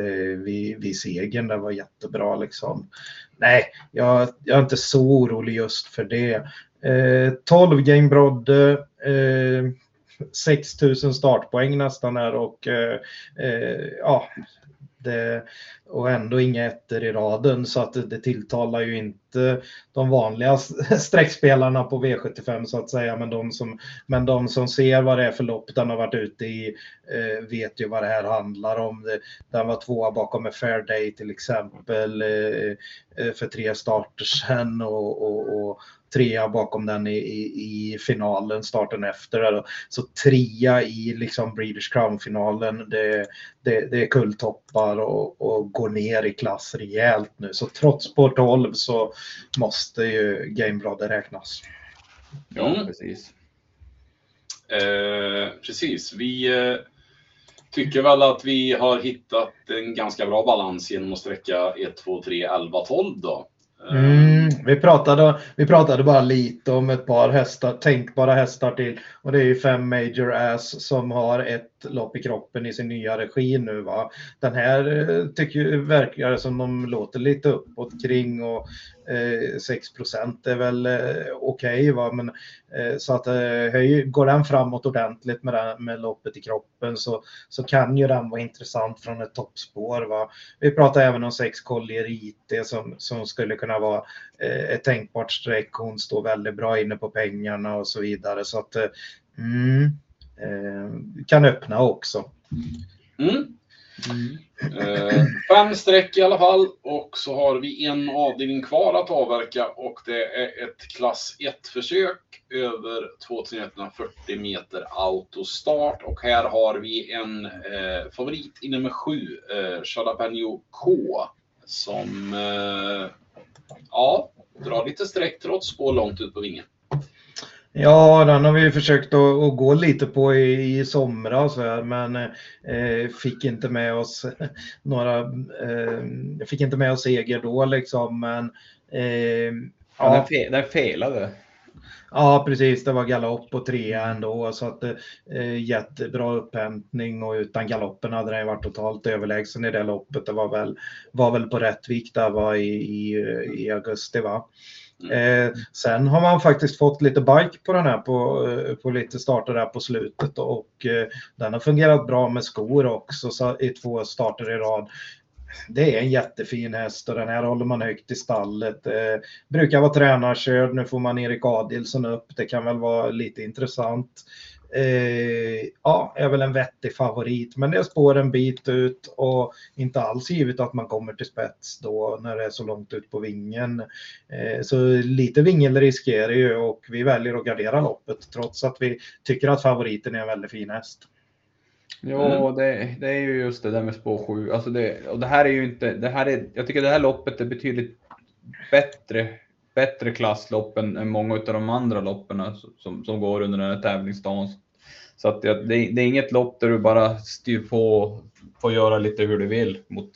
eh, vid, vid segern, det var jättebra liksom. Nej, jag, jag är inte så orolig just för det. Eh, 12 game Brodde, eh, 6000 startpoäng nästan här och eh, eh, ja, det, och ändå inga ettor i raden så att det, det tilltalar ju inte de vanliga [laughs] streckspelarna på V75 så att säga. Men de som, men de som ser vad det är för lopp den har varit ute i eh, vet ju vad det här handlar om. Det, den var tvåa bakom med Fair Day till exempel eh, eh, för tre starter sedan och, och, och trea bakom den i, i, i finalen, starten efter. Så trea i liksom Breeders Crown-finalen, det, det, det är kulltoppar och, och går ner i klass rejält nu. Så trots spår 12 så måste ju Gamebladet räknas. Ja, Mm. precis. Eh, precis. Vi, eh, tycker väl att vi har hittat en ganska bra balans genom att sträcka 1, 2, 3, 11, 12 då. Mm, vi, pratade, vi pratade bara lite om ett par hästar, tänkbara hästar till. Och det är ju fem Major Ass som har ett lopp i kroppen i sin nya regi nu. Va? Den här eh, tycker, verkar som de låter lite uppåt kring och eh, 6 är väl eh, okej. Okay, men eh, så att eh, går den framåt ordentligt med, den, med loppet i kroppen så, så kan ju den vara intressant från ett toppspår. Va? Vi pratar även om 6 Collier IT som, som skulle kunna vara eh, ett tänkbart streck. Hon står väldigt bra inne på pengarna och så vidare. Så att, eh, mm, Eh, kan öppna också. Mm. Mm. Eh, fem streck i alla fall och så har vi en avdelning kvar att avverka och det är ett klass 1-försök över 2140 meter autostart och här har vi en eh, favorit i nummer 7, eh, Jalapeno K, som eh, ja, drar lite streck trots spår långt ut på vingen. Ja, den har vi försökt att, att gå lite på i, i somras, men eh, fick inte med oss [laughs] några, eh, fick inte med oss seger då liksom. Men, eh, ja, den, fe, den felade. Ja, precis. Det var galopp och trea ändå, så att eh, jättebra upphämtning och utan galoppen hade den varit totalt överlägsen i det loppet. Det var väl, var väl på rätt vikt där var i, i, i augusti. Va? Mm. Eh, sen har man faktiskt fått lite bike på den här på, eh, på lite starter där på slutet och eh, den har fungerat bra med skor också så, i två starter i rad. Det är en jättefin häst och den här håller man högt i stallet. Eh, brukar vara tränarkörd, nu får man Erik Adilsson upp. Det kan väl vara lite intressant eh, ja, är väl en vettig favorit. Men det spår en bit ut och inte alls givet att man kommer till spets då när det är så långt ut på vingen. Eh, så lite vingelrisk är det ju och vi väljer att gardera loppet trots att vi tycker att favoriten är en väldigt fin häst. Ja, mm. det, det, är ju just det där med spår 7. Alltså det, och det här är ju inte, det här är, jag tycker det här loppet är betydligt bättre bättre klasslopp än, än många av de andra loppen som, som går under den här tävlingsdagen. Så att det, det, är inget lopp där du bara styr på och får göra lite hur du vill mot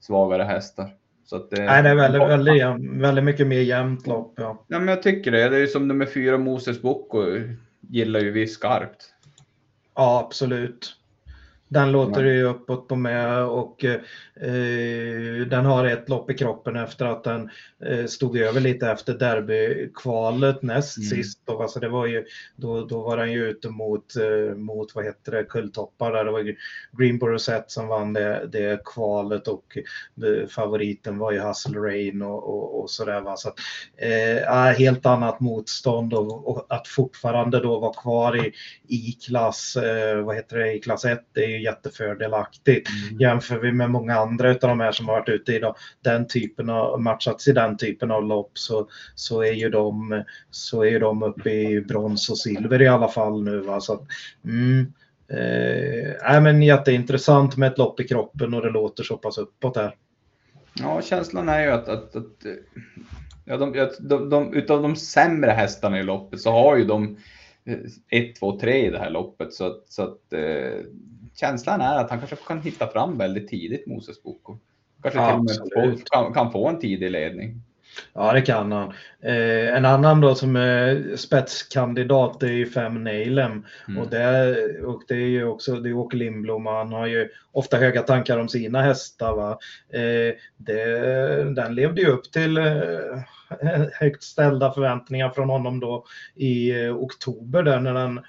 svagare hästar. Så att det, Nej, det är väldigt, väldigt, väldigt mycket mer jämnt lopp. Ja. ja, men jag tycker det. Det är som nummer fyra Moses Bocco gillar ju vi skarpt. Ja, absolut. Den låter ju uppåt på med och eh, den har ett lopp i kroppen efter att den eh, stod över lite efter derbykvalet näst mm. sist. Då, alltså det var ju, då, då var den ju ute mot, eh, mot vad heter det, kulltoppar där. Det var Greenborough Set som vann det, det kvalet och eh, favoriten var ju Hustle Rain och, och, och sådär. Va? Så att, eh, helt annat motstånd och, och, att fortfarande då vara kvar i, i klass, eh, vad heter det, i klass 1 ju jättefördelaktigt. Mm. Jämför vi med många andra av de här som har varit ute i den typen av, matchats i den typen av lopp så, så, är ju de, så är ju de uppe i brons och silver i alla fall nu. Va? Så att, mm, eh, men jätteintressant med ett lopp i kroppen och det låter så pass uppåt här. Ja, känslan är ju att, att, att ja, de, de, de, utav de sämre hästarna i loppet så har ju de 1, 2, 3 i det här loppet. Så att, så att eh, känslan är att han kanske kan hitta fram väldigt tidigt, Moses Boko. Kanske ja, till och med kan, kan, få en tidig ledning. Ja, det kan han. Eh, en annan då som är spetskandidat är ju Fem Neilem. Mm. Och, det, och det är ju också det är Åke Lindblom han har ju ofta höga tankar om sina hästar. Va? Eh, det, den levde ju upp till eh, högt ställda förväntningar från honom då i eh, oktober där när den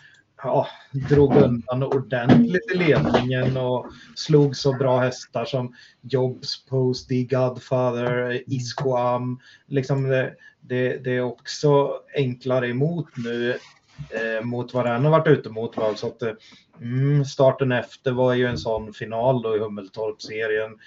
ja, drog undan ordentligt i ledningen och slog så bra hästar som Jobs, Post, The Godfather, Isquam. Liksom det, det, det, är också enklare emot nu eh, mot vad den har varit ute mot. Va? Så att, eh, mm, starten efter var ju en sån final då i Hummeltorp-serien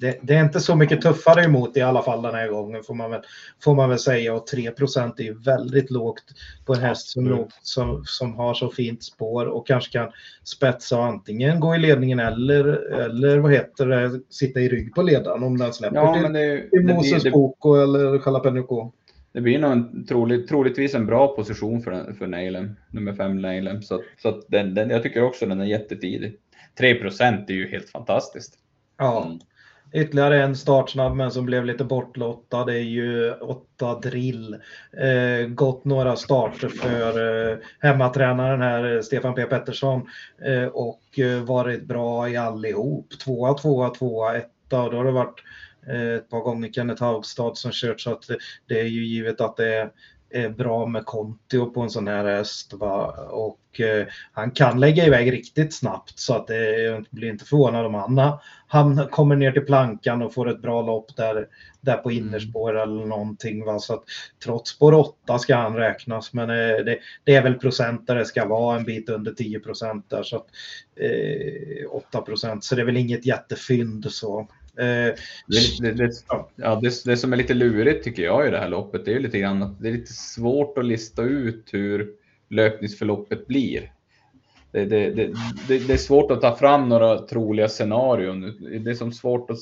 det, det, är inte så mycket tuffare emot i alla fall den här gången får man väl, får man väl säga. Och 3% är ju väldigt lågt på en häst som, som, som har så fint spår och kanske kan spetsa och antingen gå i ledningen eller, eller vad heter det, sitta i rygg på ledaren om den släpper ja, till, det, till Moses Boko eller Jalapeno det blir nog en, troligt, troligtvis en bra position för, för Nalem, nummer fem Nalem. Så, så den, den, jag tycker också den är jättetidig. 3 procent är ju helt fantastiskt. Ja, Mm. ytterligare en startsnabb men som blev lite bortlottad det är ju 8 Drill. Eh, gått några starter för eh, hemmatränaren här, Stefan P Pettersson eh, och eh, varit bra i allihop. Tvåa, tvåa, tvåa, etta och då har det varit eh, ett par gånger Kenneth Haugstad som kört så att det, är ju givet att det är bra med Kontio på en sån här häst. Va? Och eh, han kan lägga iväg riktigt snabbt så att det, jag blir inte förvånad om han, han kommer ner till plankan och får ett bra lopp där, där på innerspår eller någonting. Va? Så att, trots spår 8 ska han räknas men eh, det, det, är väl procent där det ska vara en bit under 10 procent där så att eh, 8 procent så det är väl inget jättefynd så. Eh, det, det, det, ja, det, det som är lite lurigt tycker jag i det här loppet, det är ju lite grann att det är lite svårt att lista ut hur löpningsförloppet blir. Det, det, det, det, är svårt att ta fram några troliga scenarion. Det är som svårt att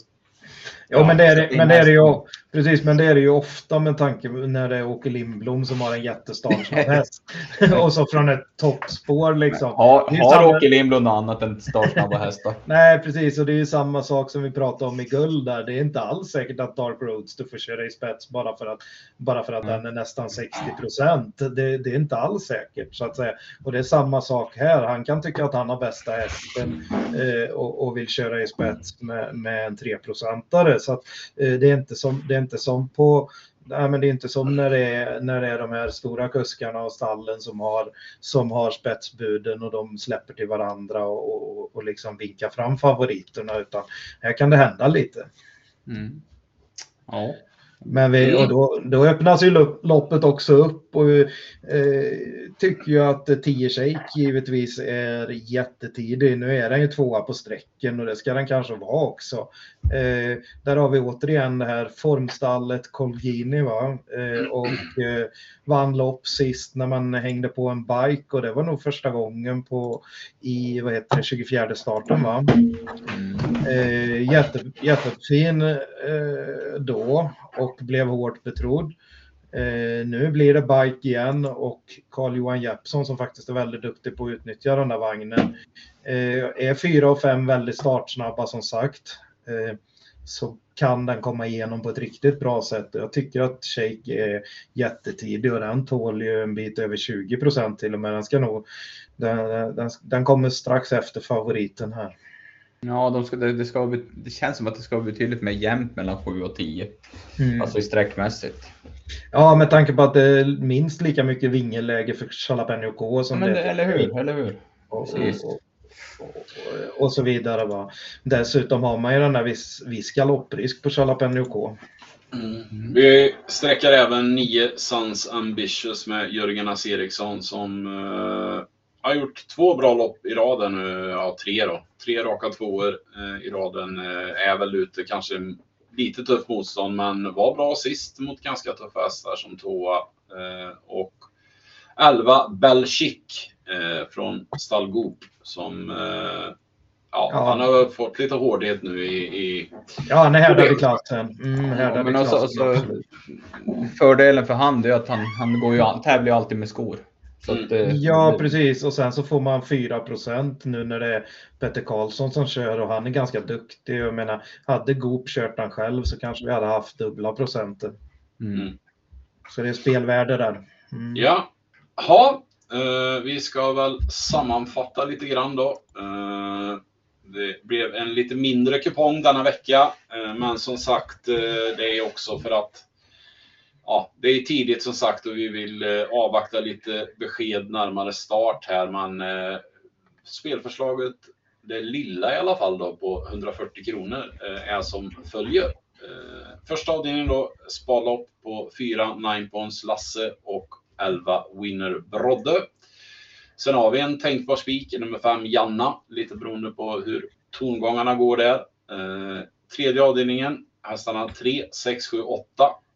Ja, men det är det, men det är det ju, precis, men det är det ju ofta med tanke när det är Åke Lindblom som har en jättestartsnabb [laughs] häst. och så från ett toppspår liksom. Har, har samma... Åke Lindblom något annat än startsnabba hästar? [laughs] Nej, precis. Och det är ju samma sak som vi pratade om i guld där. Det är inte alls säkert att Dark Roads du får köra i spets bara för att, bara för att mm. den är nästan 60 procent. Det, det, är inte alls säkert så att säga. Och det är samma sak här. Han kan tycka att han har bästa hästen eh, och, och, vill köra i spets med, med en 3 procentare så att, eh, det, är inte som, det är inte som på Nej, men det är inte som när det är, när det är de här stora kuskarna och stallen som har, som har spetsbuden och de släpper till varandra och, och, och liksom vinkar fram favoriterna. Utan här kan det hända lite. Mm. Ja. Men vi, och då, då öppnas ju loppet också upp och eh, tycker ju att 10 Shake givetvis är jättetidig. Nu är den ju tvåa på sträcken och det ska den kanske vara också. Eh, där har vi återigen det här formstallet Colgini va? Eh, och eh, vann lopp sist när man hängde på en bike och det var nog första gången på i vad heter det, 24 starten va? Eh, jätte, jättefin eh, då och blev hårt betrodd. Eh, nu blir det bike igen och Carl-Johan Jeppsson som faktiskt är väldigt duktig på att utnyttja den där vagnen. Eh, är 4 och 5 väldigt startsnabba som sagt. Eh, så kan den komma igenom på ett riktigt bra sätt. Jag tycker att Shake är jättetidig och den tål ju en bit över 20 procent till och med. Den, ska nog, den, den, den kommer strax efter favoriten här. Ja, de ska, det, det, ska, det känns som att det ska vara betydligt mer jämnt mellan 7 och 10. Mm. Alltså i sträckmässigt. Ja, med tanke på att det är minst lika mycket vingelläge för Jalapeno K som ja, det, det Eller hur, eller hur. Och, och, och, och, så vidare. Va? Dessutom har man ju den där viss, viss galopprisk på Jalapeno K. Mm. Vi sträcker även 9 Suns Ambitious med Jörgen As Eriksson som uh har gjort två bra lopp i raden nu. Ja, tre då. Tre raka tvåor eh, i raden. Eh, är väl ute kanske lite tufft motstånd, men var bra sist mot ganska tuffa hästar som tvåa. Eh, och 11 Belchic eh, från Stallgop som eh, Ja, ja, han har fått lite hårdhet nu i... i... Ja, han är härdad i klassen. Mm, härdad ja, men alltså, alltså, fördelen för han är att han, han går ju, tävlar ju alltid med skor. Att, eh, ja, precis. Och sen så får man 4% nu när det är Petter Karlsson som kör och han är ganska duktig. Jag menar, hade Goop kört han själv så kanske vi hade haft dubbla procenten. Mm. Så det är spelvärde där. Mm. Ja, ha, uh, vi ska väl sammanfatta lite grann då. Uh, det blev en lite mindre kupong denna vecka, uh, men som sagt, det är också för att ja, det är tidigt som sagt och vi vill eh, avvakta lite besked närmare start här. Men eh, spelförslaget, det lilla i alla fall då på 140 kronor eh, är som följer. Första avdelningen då, sparlopp på 4 Nine Pons Lasse och 11 Winner Brodde. Sen har vi en tänkbar spik, nummer 5 Janna, lite beroende på hur tongångarna går där. Tredje avdelningen, hästarna 3, 6, 7, 8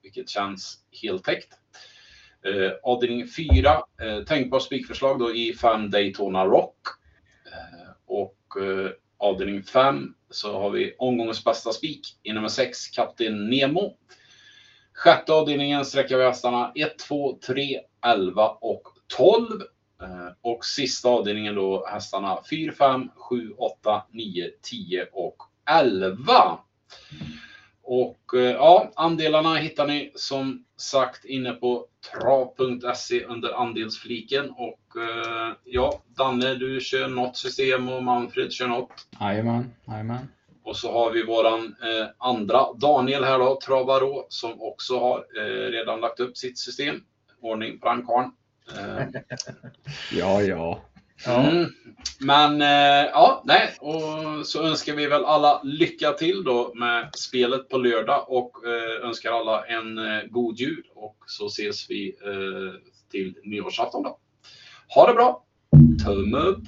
vilket känns heltäckt. Eh, avdelning 4, eh, tänkbar spikförslag då i 5 Daytona Rock. Eh, och eh, avdelning 5 så har vi omgångens bästa spik i nummer 6, Kapten Nemo. Sjätte avdelningen sträcker vi hästarna 1, 2, 3, 11 och 12. Eh, och sista avdelningen då hästarna 4, 5, 7, 8, 9, 10 och 11. Och eh, ja, andelarna hittar ni som sagt inne på trav.se under andelsfliken. Och eh, ja, Danne du kör något system och Manfred kör något. Jajamän, jajamän. Och så har vi våran eh, andra Daniel här då, Travaro, som också har eh, redan lagt upp sitt system. Ordning på den. Eh, [laughs] Ja, ja. Mm. Men eh, ja, nej, och så önskar vi väl alla lycka till då med spelet på lördag och eh, önskar alla en eh, god jul och så ses vi eh, till nyårsafton då. Ha det bra! Tumme upp!